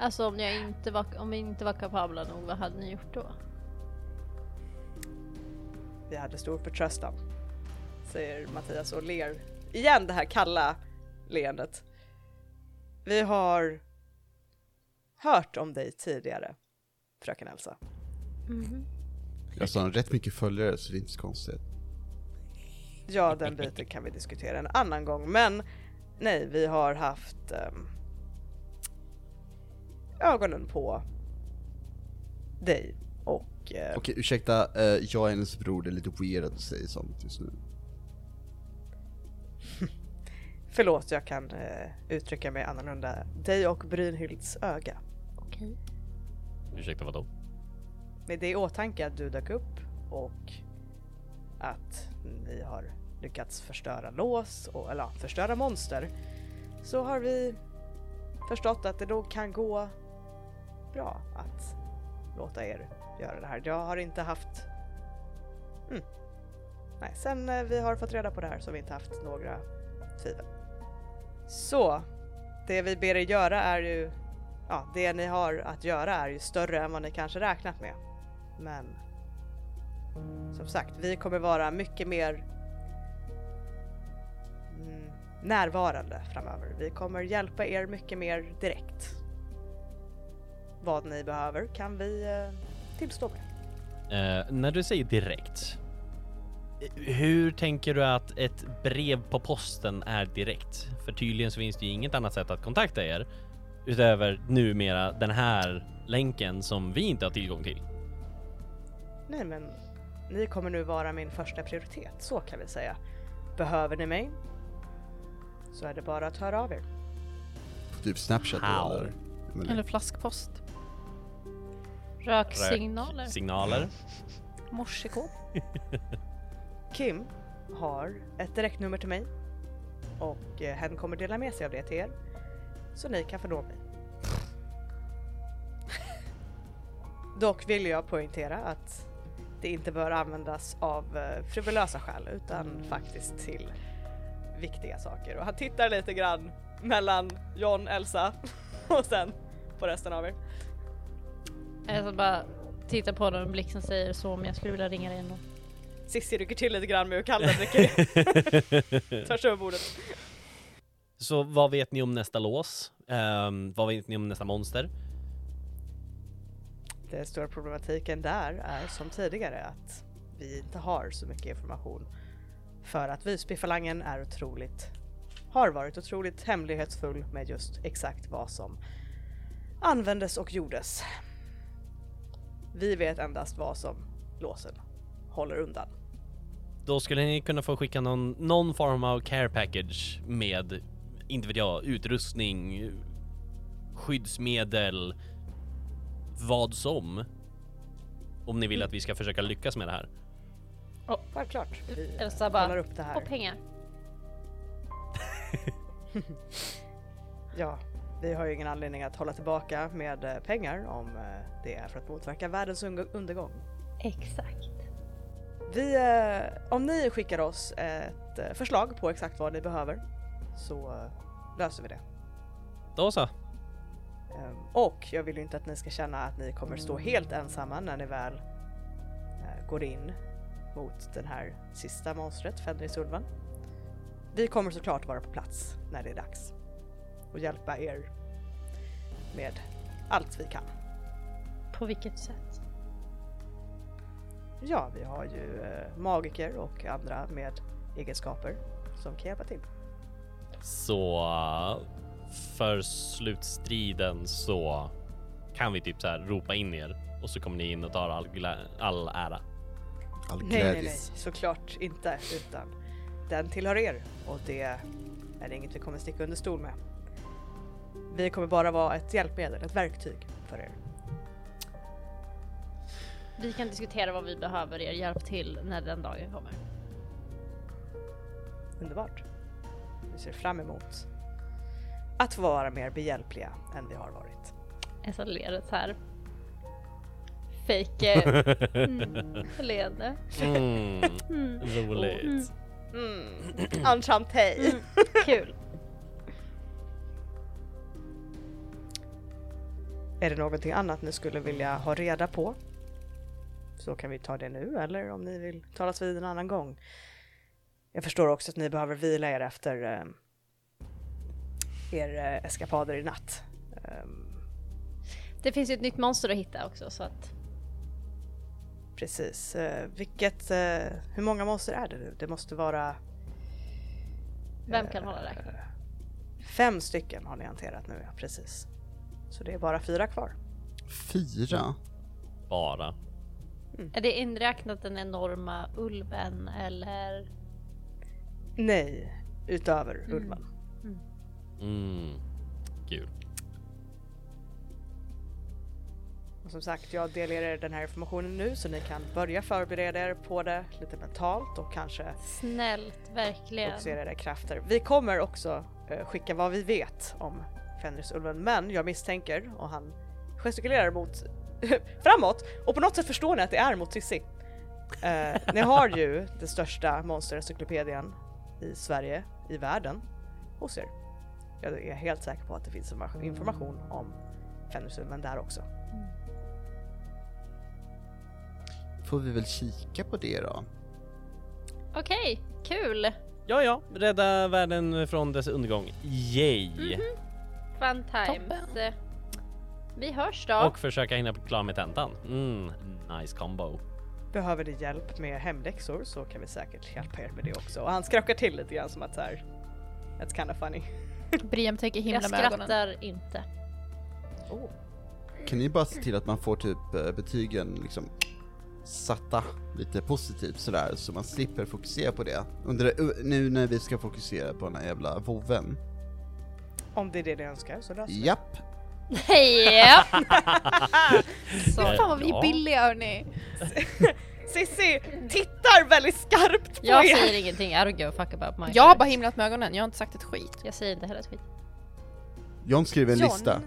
Alltså om jag inte var, om vi inte var kapabla nog, vad hade ni gjort då? vi hade stor förtröstan. Säger Mattias och ler igen det här kalla leendet. Vi har hört om dig tidigare, fröken Elsa. Mhm. Jag sa rätt mycket följare så det är inte så konstigt. Ja, den biten kan vi diskutera en annan gång, men nej, vi har haft ehm, ögonen på dig och eh, Okej, ursäkta, eh, jag är hennes bror, det är lite weird att säger sånt just nu. Förlåt, jag kan eh, uttrycka mig annorlunda. Dig och Brynhilds öga. Okej. Ursäkta vadå? Med det i åtanke att du dök upp och att ni har lyckats förstöra lås, och, eller ja, förstöra monster, så har vi förstått att det nog kan gå bra att låta er göra det här. Jag har inte haft... Mm. Nej, sen eh, vi har fått reda på det här så har vi inte haft några tvivel. Så, det vi ber er göra är ju, ja, det ni har att göra är ju större än vad ni kanske räknat med. Men som sagt, vi kommer vara mycket mer mm, närvarande framöver. Vi kommer hjälpa er mycket mer direkt. Vad ni behöver kan vi eh, tillstå med. Eh, när du säger direkt, hur tänker du att ett brev på posten är direkt? För tydligen så finns det ju inget annat sätt att kontakta er utöver numera den här länken som vi inte har tillgång till. Nej men, ni kommer nu vara min första prioritet, så kan vi säga. Behöver ni mig? Så är det bara att höra av er. På typ Snapchat How? eller? eller? Eller flaskpost. Röksignaler. Signaler. Morsekod. (laughs) Kim har ett direktnummer till mig och eh, hen kommer dela med sig av det till er så ni kan få nå mig. (laughs) Dock vill jag poängtera att det inte bör användas av eh, frivolösa skäl utan faktiskt till viktiga saker och han tittar lite grann mellan John, Elsa (laughs) och sen på resten av er. Jag ska bara titta på honom och blixten säger så om jag skulle vilja ringa dig ändå. Cissi rycker till lite grann med hur kalla dricker (laughs) törs över bordet. Så vad vet ni om nästa lås? Ehm, vad vet ni om nästa monster? Den stora problematiken där är som tidigare att vi inte har så mycket information. För att Visbyfalangen är otroligt, har varit otroligt hemlighetsfull med just exakt vad som användes och gjordes. Vi vet endast vad som låsen håller undan. Då skulle ni kunna få skicka någon, någon form av care package med, inte vet jag, utrustning, skyddsmedel, vad som. Om ni vill att vi ska försöka lyckas med det här. Självklart. Vi Elsa bara, upp det här. Och pengar. (laughs) Ja, vi har ju ingen anledning att hålla tillbaka med eh, pengar om eh, det är för att motverka världens un- undergång. Exakt. Vi, eh, om ni skickar oss ett eh, förslag på exakt vad ni behöver så eh, löser vi det. Då så. Ehm, och jag vill ju inte att ni ska känna att ni kommer stå helt ensamma när ni väl går in mot den här sista monstret, Fenrisulven. Vi kommer såklart vara på plats när det är dags och hjälpa er med allt vi kan. På vilket sätt? Ja, vi har ju eh, magiker och andra med egenskaper som kan hjälpa till. Så för slutstriden så kan vi typ så här ropa in er och så kommer ni in och tar all, all ära. All Nej, nej, nej, såklart inte, utan den tillhör er och det är inget vi kommer sticka under stol med. Vi kommer bara vara ett hjälpmedel, ett verktyg för er. Vi kan diskutera vad vi behöver er hjälp till när den dagen kommer. Underbart. Vi ser fram emot att få vara mer behjälpliga än vi har varit. Elsa ler så här. Fake eh, (laughs) mm, leende. Mm, Mm. roligt. Mm. Enchanté! Mm. Kul. Är det någonting annat ni skulle vilja ha reda på? Så kan vi ta det nu eller om ni vill talas vid en annan gång. Jag förstår också att ni behöver vila er efter eh, er eh, eskapader i natt. Ehm, Det finns ju ett nytt monster att hitta också så att precis. Eh, vilket, eh, hur många monster är det nu? Det måste vara vem kan hålla räkning? fem stycken har ni hanterat nu, ja precis. Så det är bara fyra kvar. Fyra? Bara. Är det inräknat den enorma ulven eller? Nej, utöver Mm. ulven. Mm. Kul. Och som sagt, jag delar er den här informationen nu så ni kan börja förbereda er på det lite mentalt och kanske Snällt, verkligen. fokusera era krafter. Vi kommer också eh, skicka vad vi vet om Fenrisulven, men jag misstänker, och han gestikulerar mot (laughs) framåt, och på något sätt förstår ni att det är mot Cissi. Eh, ni har ju (laughs) den största monsterencyklopedian i Sverige, i världen, hos er. jag är helt säker på att det finns informa- information om Fenrisulven där också. Får vi väl kika på det då? Okej, kul! Ja, ja, rädda världen från dess undergång. Yay! Fun times. Toppen. Vi hörs då. Och försöka hinna bli klar med tentan. Mm, nice combo. Behöver ni hjälp med hemläxor så kan vi säkert hjälpa er med det också. Och han skrockar till lite grann som att så här. That's kind of funny. (laughs) Briam tänker himla jag med ögonen. skrattar inte. Oh. Kan ni bara se till att man får typ eh, betygen liksom satta lite positivt sådär, så man slipper fokusera på det. Under uh, nu när vi ska fokusera på den här jävla voven. Om det är det ni önskar så löser vi det. Japp! Ja! Fy (laughs) fan vad vi är Ja. billiga hörni. (laughs) Sissi tittar väldigt skarpt på Jag er! säger ingenting, I don't give a fuck about my Jag har bara himlat med ögonen, jag har inte sagt ett skit. Jag säger inte heller ett skit. John skriver en John. lista.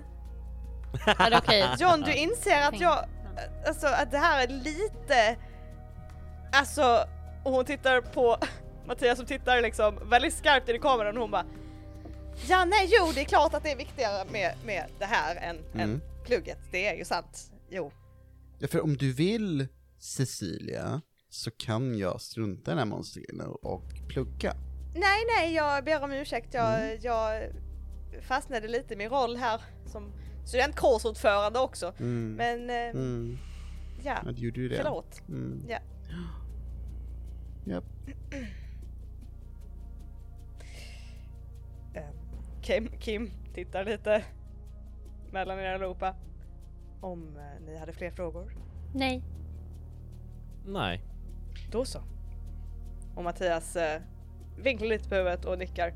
Är det okej? (laughs) John, du inser att jag, alltså att det här är lite, alltså, och hon tittar på Mattias som tittar liksom väldigt skarpt in i kameran och hon bara Ja nej jo det är klart att det är viktigare med, med det här än, Mm. än plugget, det är ju sant. Jo. Ja, för om du vill Cecilia, så kan jag strunta i den här monstergrejen och- plugga. Nej nej jag ber om ursäkt, jag, jag fastnade lite i min roll här som studentkårsordförande också. Mm. Men eh, Mm. ja, Ja, du gjorde ju det. förlåt. Mm. Ja. Japp. Kim, Kim tittar lite mellan er allihopa. Om eh, ni hade fler frågor, Nej. Nej. då så. Och Mattias eh, vinklar lite på huvudet och nickar.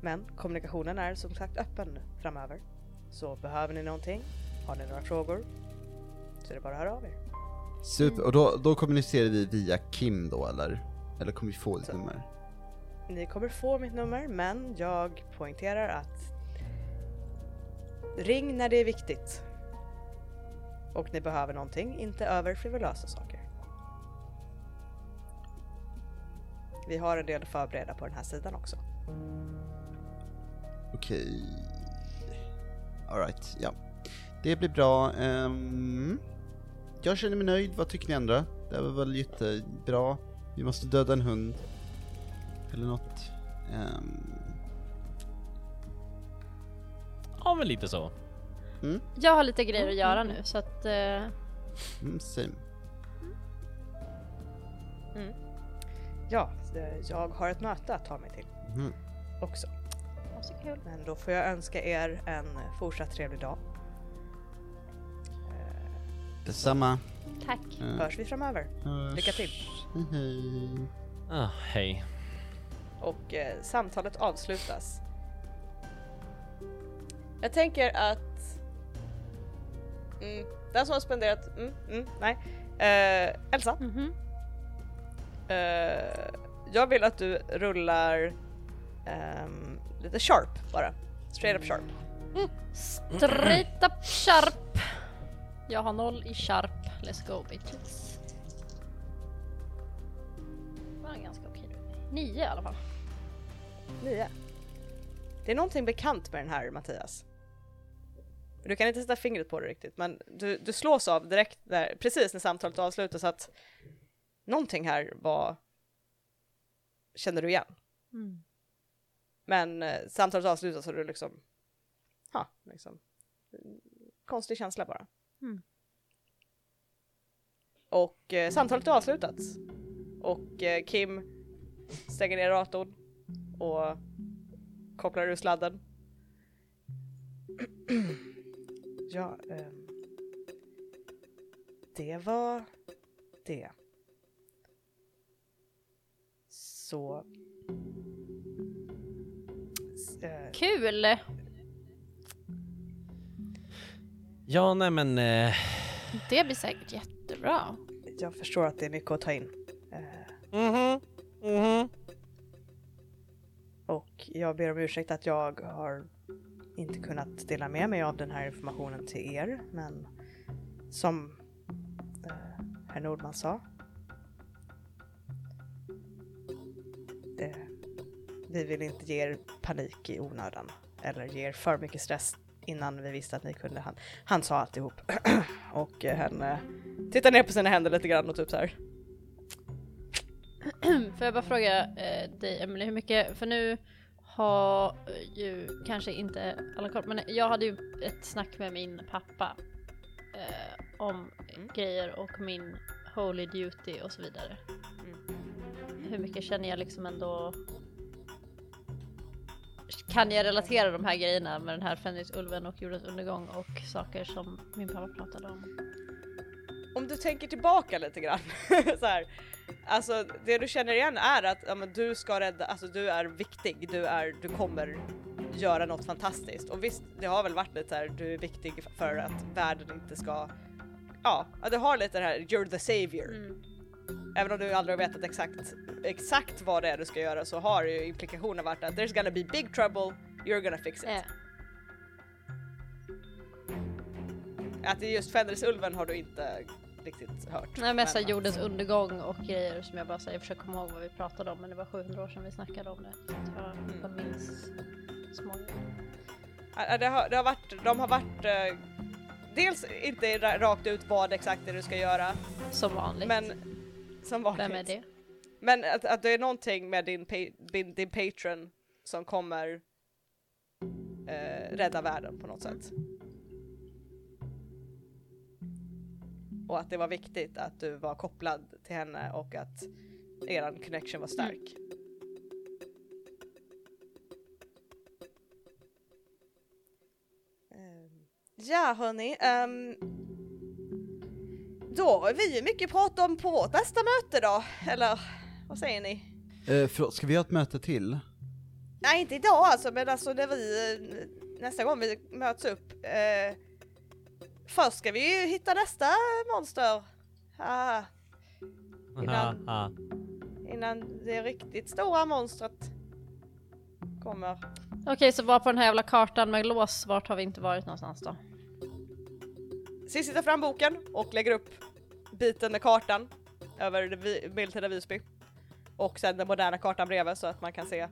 Men kommunikationen är som sagt öppen framöver. Så behöver ni någonting, har ni några frågor, så är det bara att höra av er. Super, och då, då kommunicerar vi via Kim då eller? Eller kommer vi få ett Så. nummer? Ni kommer få mitt nummer, men jag poängterar att ring när det är viktigt. Och ni behöver någonting, inte över frivolösa saker. Vi har en del att förbereda på den här sidan också. Okej. Alright, ja. Det blir bra. Um, jag känner mig nöjd, vad tycker ni andra? Det var väl jättebra. Vi måste döda en hund. Eller något. Ehm, Ja, men lite så. Jag har lite grejer att göra nu så att... eh, mm, same. Ja, eh, jag har ett möte att ta mig till Mhm. också. ja. Men då får jag önska er en fortsatt trevlig dag. Detsamma. Tack. Eh, Hörs vi framöver. hörs. Lycka till. Hej hej. Ah, hej. Och eh, samtalet avslutas. Jag tänker att mm, den som har spenderat, mm, mm, nej, eh, Elsa, Mhm. eh, jag vill att du rullar ehm, lite sharp bara. Straight up sharp. Straight up sharp. Jag har noll i sharp. Let's go bitches. Det var en ganska okej. Nio i alla fall. Nio. Det är någonting bekant med den här Mattias. Du kan inte sätta fingret på det riktigt, men du, du slås av direkt där, precis när samtalet avslutas att någonting här var känner du igen. Mm. Men eh, samtalet avslutas och du liksom, ha, liksom, konstig känsla bara. Mm. Och eh, samtalet är avslutat. Och eh, Kim stänger ner datorn och kopplar ur sladden. ja, ehm, det var det. Så... eh, Kul! Ja, nej men... Eh, Det blir säkert jättebra. jag förstår att det är mycket att ta in. Eh, mhm, mhm. Och jag ber om ursäkt att jag har inte kunnat dela med mig av den här informationen till er, men som eh, herr Nordman sa. Det, vi vill inte ge er panik i onödan eller ge er för mycket stress innan vi visste att ni kunde. Han, han sa alltihop (clears throat) och eh, han eh, tittar ner på sina händer lite grann och typ så här. (clears throat) Får jag bara fråga eh, dig Emily, hur mycket, för nu har ju kanske inte alla koll, men jag hade ju ett snack med min pappa eh, om Mm. grejer och min holy duty och så vidare. Mm. Hur mycket känner jag liksom ändå kan jag relatera de här grejerna med den här Fenrisulven och jordens undergång och saker som min pappa pratade om? Om du tänker tillbaka lite grann (laughs) så här. Alltså det du känner igen är att ja, du ska rädda, alltså du är viktig, du är, du kommer göra något fantastiskt. Och visst, det har väl varit lite så här, du är viktig för att världen inte ska, ja, du har lite det här, you're the savior. Mm. Även om du aldrig har vetat exakt, exakt vad det är du ska göra så har ju implikationen varit att there's gonna be big trouble, you're gonna fix it. Eh, Att just Fenrisulven har du inte riktigt hört. Nej mest Men- jordens undergång och grejer som jag bara säger, jag försöker komma ihåg vad vi pratade om men det var 700 år sedan vi snackade om det. Så jag, Mm. minns små Det har, det har varit, de har varit eh, dels inte ra- rakt ut vad exakt det du ska göra, Som vanligt. men som vanligt. Vem är det? Men att, att det är någonting med din, pa- din, din patron som kommer eh, rädda världen på något sätt. Och att det var viktigt att du var kopplad till henne och att eran connection var stark. Ehm, Ja hörni, um, då har vi ju mycket att prata om på vårt nästa möte då, eller vad säger ni? Eh, förlåt, ska vi ha ett möte till? Nej inte idag alltså, men alltså när vi, eh, nästa gång vi möts upp. Eh, först ska vi hitta nästa monster. Ah, Innan- innan det riktigt stora monstret kommer. Okej så var på den här jävla kartan med lås, vart har vi inte varit någonstans då? Cissi tar fram boken och lägger upp biten med kartan över det medeltida Visby. Och sen den moderna kartan bredvid så att man kan se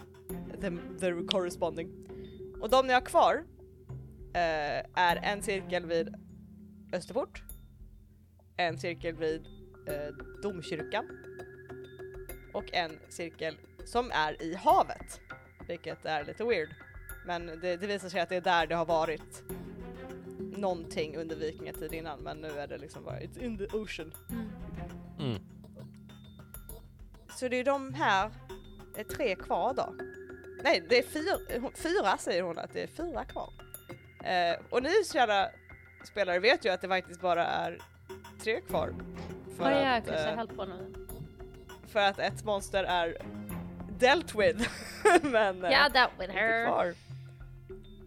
the, the corresponding. Och de ni har kvar eh, är en cirkel vid Österport, en cirkel vid eh, domkyrkan och en cirkel som är i havet. Vilket är lite weird. Men det, det visar sig att det är där det har varit någonting under vikingatid innan men nu är det liksom bara it's in the ocean. Mm. Så det är de här är tre kvar då. Nej, det är fyra, fyra säger hon att det är fyra kvar. Eh, och ni kära spelare vet ju att det faktiskt bara är tre kvar. För, Vad är att, jag eh, för att ett monster är dealt with. (laughs) men eh, Yeah, that with her. kvar.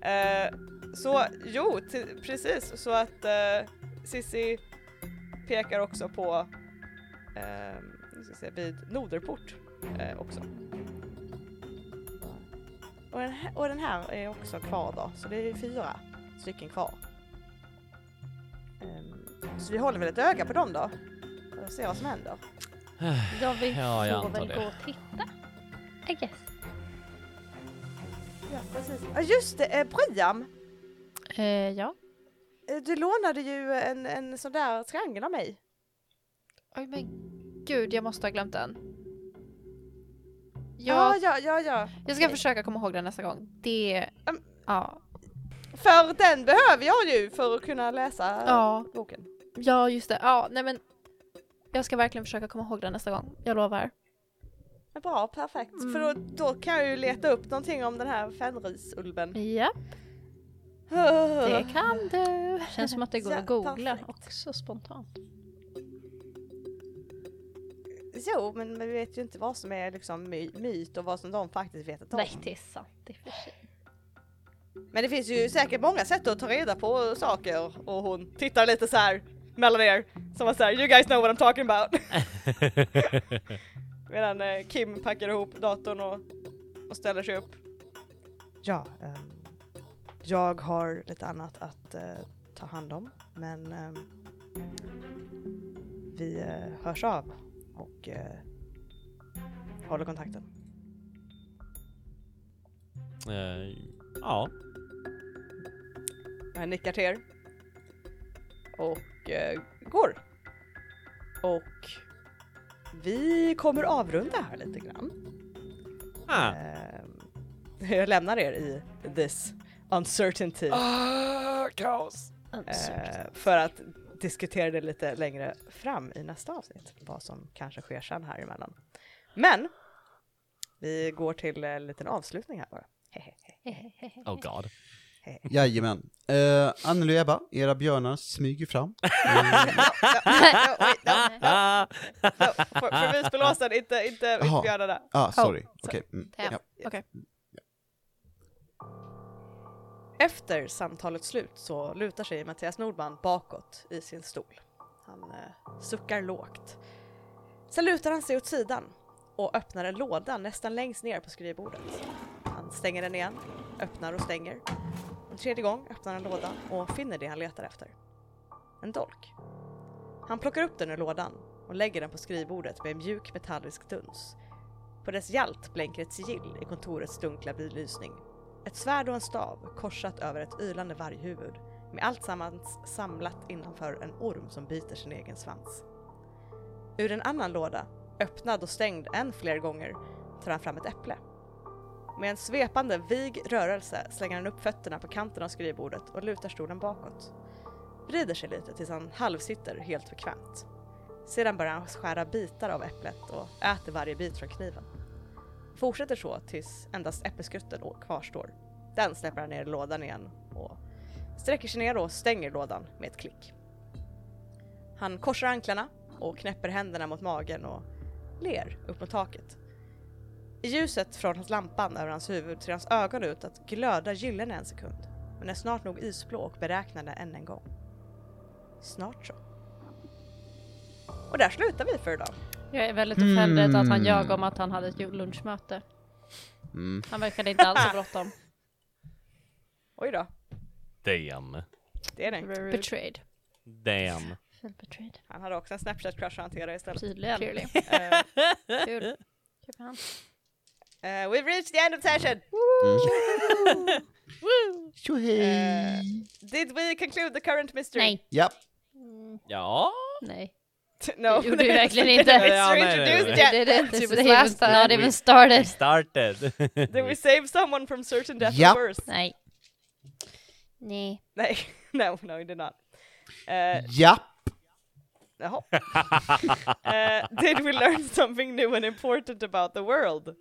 Eh, så jo, precis så att uh, Sissi pekar också på nu ska se, vid Noderport eh, också. Och den, här, och den här är också kvar då, så det är fyra stycken kvar. Ehm, så vi håller väl ett öga på dem då och ser vad som händer. (sighs) Ja vi Ja, jag får antar väl det. gå och titta. I guess. Ja, precis. Ja just det, eh, Briam! Eh, ja. Eh, Du lånade ju en, en sån där triangel av mig. Oj men gud, jag måste ha glömt den. Ja, Jag, ja, ja, ja. jag ska okej. försöka komma ihåg den nästa gång. Det... Um. Ja. För den behöver jag ju för att kunna läsa Ja. boken. Ja, just det. Ja, nej men. Jag ska verkligen försöka komma ihåg den nästa gång. Jag lovar. Bra, perfekt. Mm. För då, då kan jag ju leta upp någonting om den här fenrisulven. Ja, det kan du. Känns som att det går Ja, att googla perfekt. också spontant. Jo, men vi vet ju inte vad som är liksom my myt och vad som de faktiskt vetat om. Nej, det är sant. Det är för sig. Men det finns ju säkert många sätt att ta reda på saker och hon tittar lite så här mellan er som att säga you guys know what I'm talking about. (laughs) Medan eh, Kim packar ihop datorn och, och ställer sig upp. Ja, ehm, jag har lite annat att eh, ta hand om men ehm, vi eh, hörs av och eh, håller kontakten. Eh, ja. Han nickar till er. Och eh, går. Och vi kommer avrunda här lite grann. Ah. Ehm, (laughs) jag lämnar er i this uncertainty kaos. eh, för att diskutera det lite längre fram i nästa avsnitt, vad som kanske sker sen här emellan. Men vi går till en liten avslutning här bara. Oh (laughs) god. Jajamän. Uh, Anneli och Ebba, era björnar smyger fram. (laughs) Eh, Ja, oj, no, no, no. För, för Visbylåsen, inte, björnarna. ah, sorry. Okej. Mm. Okej. Efter samtalets slut så lutar sig Mattias Nordman bakåt i sin stol. Han eh, suckar lågt. Sen lutar han sig åt sidan och öppnar en låda nästan längst ner på skrivbordet. Stänger den igen, öppnar och stänger. En tredje gång öppnar han lådan och finner det han letar efter. En dolk. Han plockar upp den ur lådan och lägger den på skrivbordet med en mjuk metallisk duns. På dess hjält blänker ett sigill i kontorets dunkla belysning ett svärd och en stav korsat över ett ylande varghuvud med allt sammans samlat innanför en orm som biter sin egen svans. Ur en annan låda, öppnad och stängd än fler gånger, tar han fram ett äpple. Med en svepande, vig rörelse slänger han upp fötterna på kanten av skrivbordet och lutar stolen bakåt. Vrider sig lite tills han halvsitter helt bekvämt. Sedan börjar han skära bitar av äpplet och äter varje bit från kniven. Fortsätter så tills endast äppelskrutten kvarstår. Den släpper han ner i lådan igen och sträcker sig ner och stänger lådan med ett klick. Han korsar anklarna och knäpper händerna mot magen och ler upp mot taket. I ljuset från hans lampan över hans huvud ser hans ögon ut att glöda gyllene en sekund, men är snart nog isblå och beräknande än en gång. Snart så. Och där slutar vi för idag. Jag är väldigt offended att han Mm. ljög om att han hade ett lunchmöte. Mm. Han verkade inte alls ha bråttom. (laughs) Oj då, Damn. det är det. Betrayed. Damn. Betrayed. Han hade också en Snapchat-crush att hantera istället. Tydligen. Clearly. (laughs) Kul. Kul för han. Uh, we've reached the end of session. Tjohej! (laughs) Did we conclude the current mystery? Nej. Ja. Ja. Nej. no, Det gjorde vi there's verkligen been inte. Ja, nej, nej, nej. Det yet. did This This was was last time. not even started. Started. (laughs) Did we save someone from certain death Japp. or worse? Nej. Nej. Nej, no, no, we did not. Uh, Japp! jaha. (laughs) uh, did we learn something new and important about the world?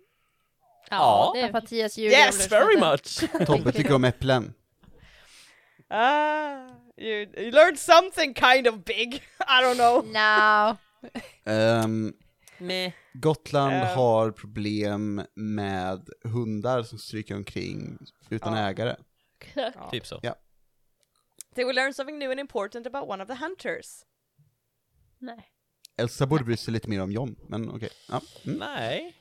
Ja. det är Mattias ljuger Yes, Very much. Tobbe tycker om äpplen. Ah, you, you learned something kind of big. I don't know. No. Ehm, Meh. Gotland Eh. har problem med hundar som stryker omkring utan Ja. ägare. Typ så. Did we learn something new and important about one of the hunters? Nej. Elsa borde bry sig lite mer om John, men okej. Ja, mm. Nej.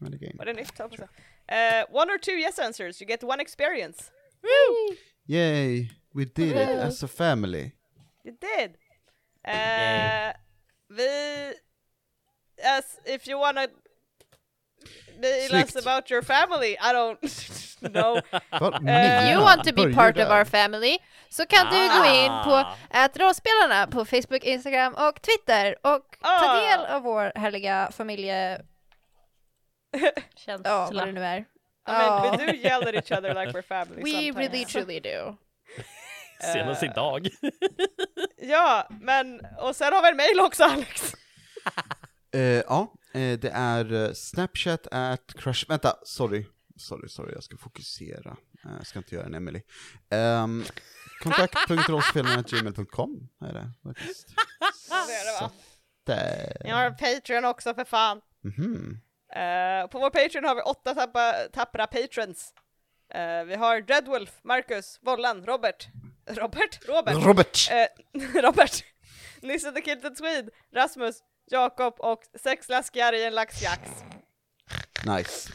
Man lägga in. Var det nytt? hoppas jag. Uh, one or two yes answers, you get one experience. Yay! We did it as a family. You did. Uh, vi, as if you wanna be less about your family, I don't (laughs) know. Vad If you want to be part of our family så kan du gå in på Ah. att rollspelarna på Facebook, Instagram och Twitter och ta Ah. del av vår härliga familje... (laughs) Känsla. Ja, vad det nu är. I mean, we do yell at each other like we're family We sometimes. really truly do. (laughs) Senast Eh. idag. (laughs) Ja, men och sen har vi en mail också Alex. Eh, ja, eh, det är Snapchat at crush... Vänta, sorry. Sorry, sorry, jag ska fokusera. Jag ska inte göra en Emily. Um, Kontakt.rollspelarna.gmail.com är det faktiskt. Det är det va? Där. Jag har Patreon också för fan. Mhm. Eh, på vår Patreon har vi åtta tappa, tappra patrons. Eh, vi har Dreadwolf, Marcus, Vollan, Robert, Robert? Robert! Robert! Eh, (laughs) Robert, Nisse the Kilted Swede, Rasmus, Jakob och sex läskigare i en laxjax. Nice.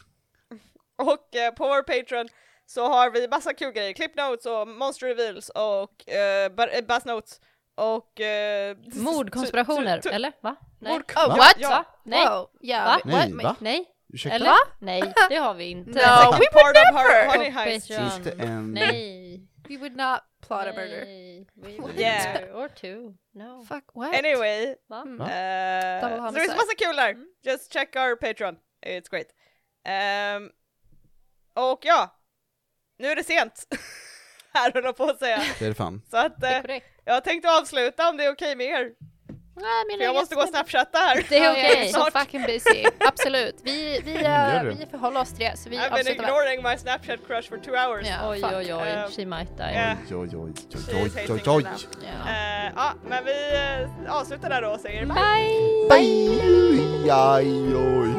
Och på vår Patreon så har vi massa kul grejer, clip notes och monster reveals och eh, buzz notes och... Eh, (laughs) Mordkonspirationer, tu- tu- eller? Va? Nej. Mord- Oh, Va? what? Ja. Va? Nej. Wow. Ja, Va? Nej, va? Nej. Ursäkta? Eller? Nej, (laughs) det har vi inte. No, we would never! honey heist. Nej. We would not plot a murder. Yeah. Or two. No. Fuck, what? Anyway, Va? Mm. Eh, så det finns massa kul där. Just check our Patreon. It's great. Ehm, och ja, nu är det sent. (laughs) här jag på att säga. Det är det fan. Så att Det är eh, korrekt. Jag tänkte avsluta om det är okej med er. Nej, För jag måste gå och snapchatta här. Det är okej. så Snart. fucking busy. Absolut. Vi, vi, uh, vi förhåller oss till det, så vi I've been ignoring my Snapchat crush for two hours. Ja, Oj, fuck. oj, oj. Ehm, She might die. yeah. Oj, oj, oj, oj, oj, oj. Ja. Eh, men vi eh, avslutar där då och säger bye. Bye! Bye! Aj, oj,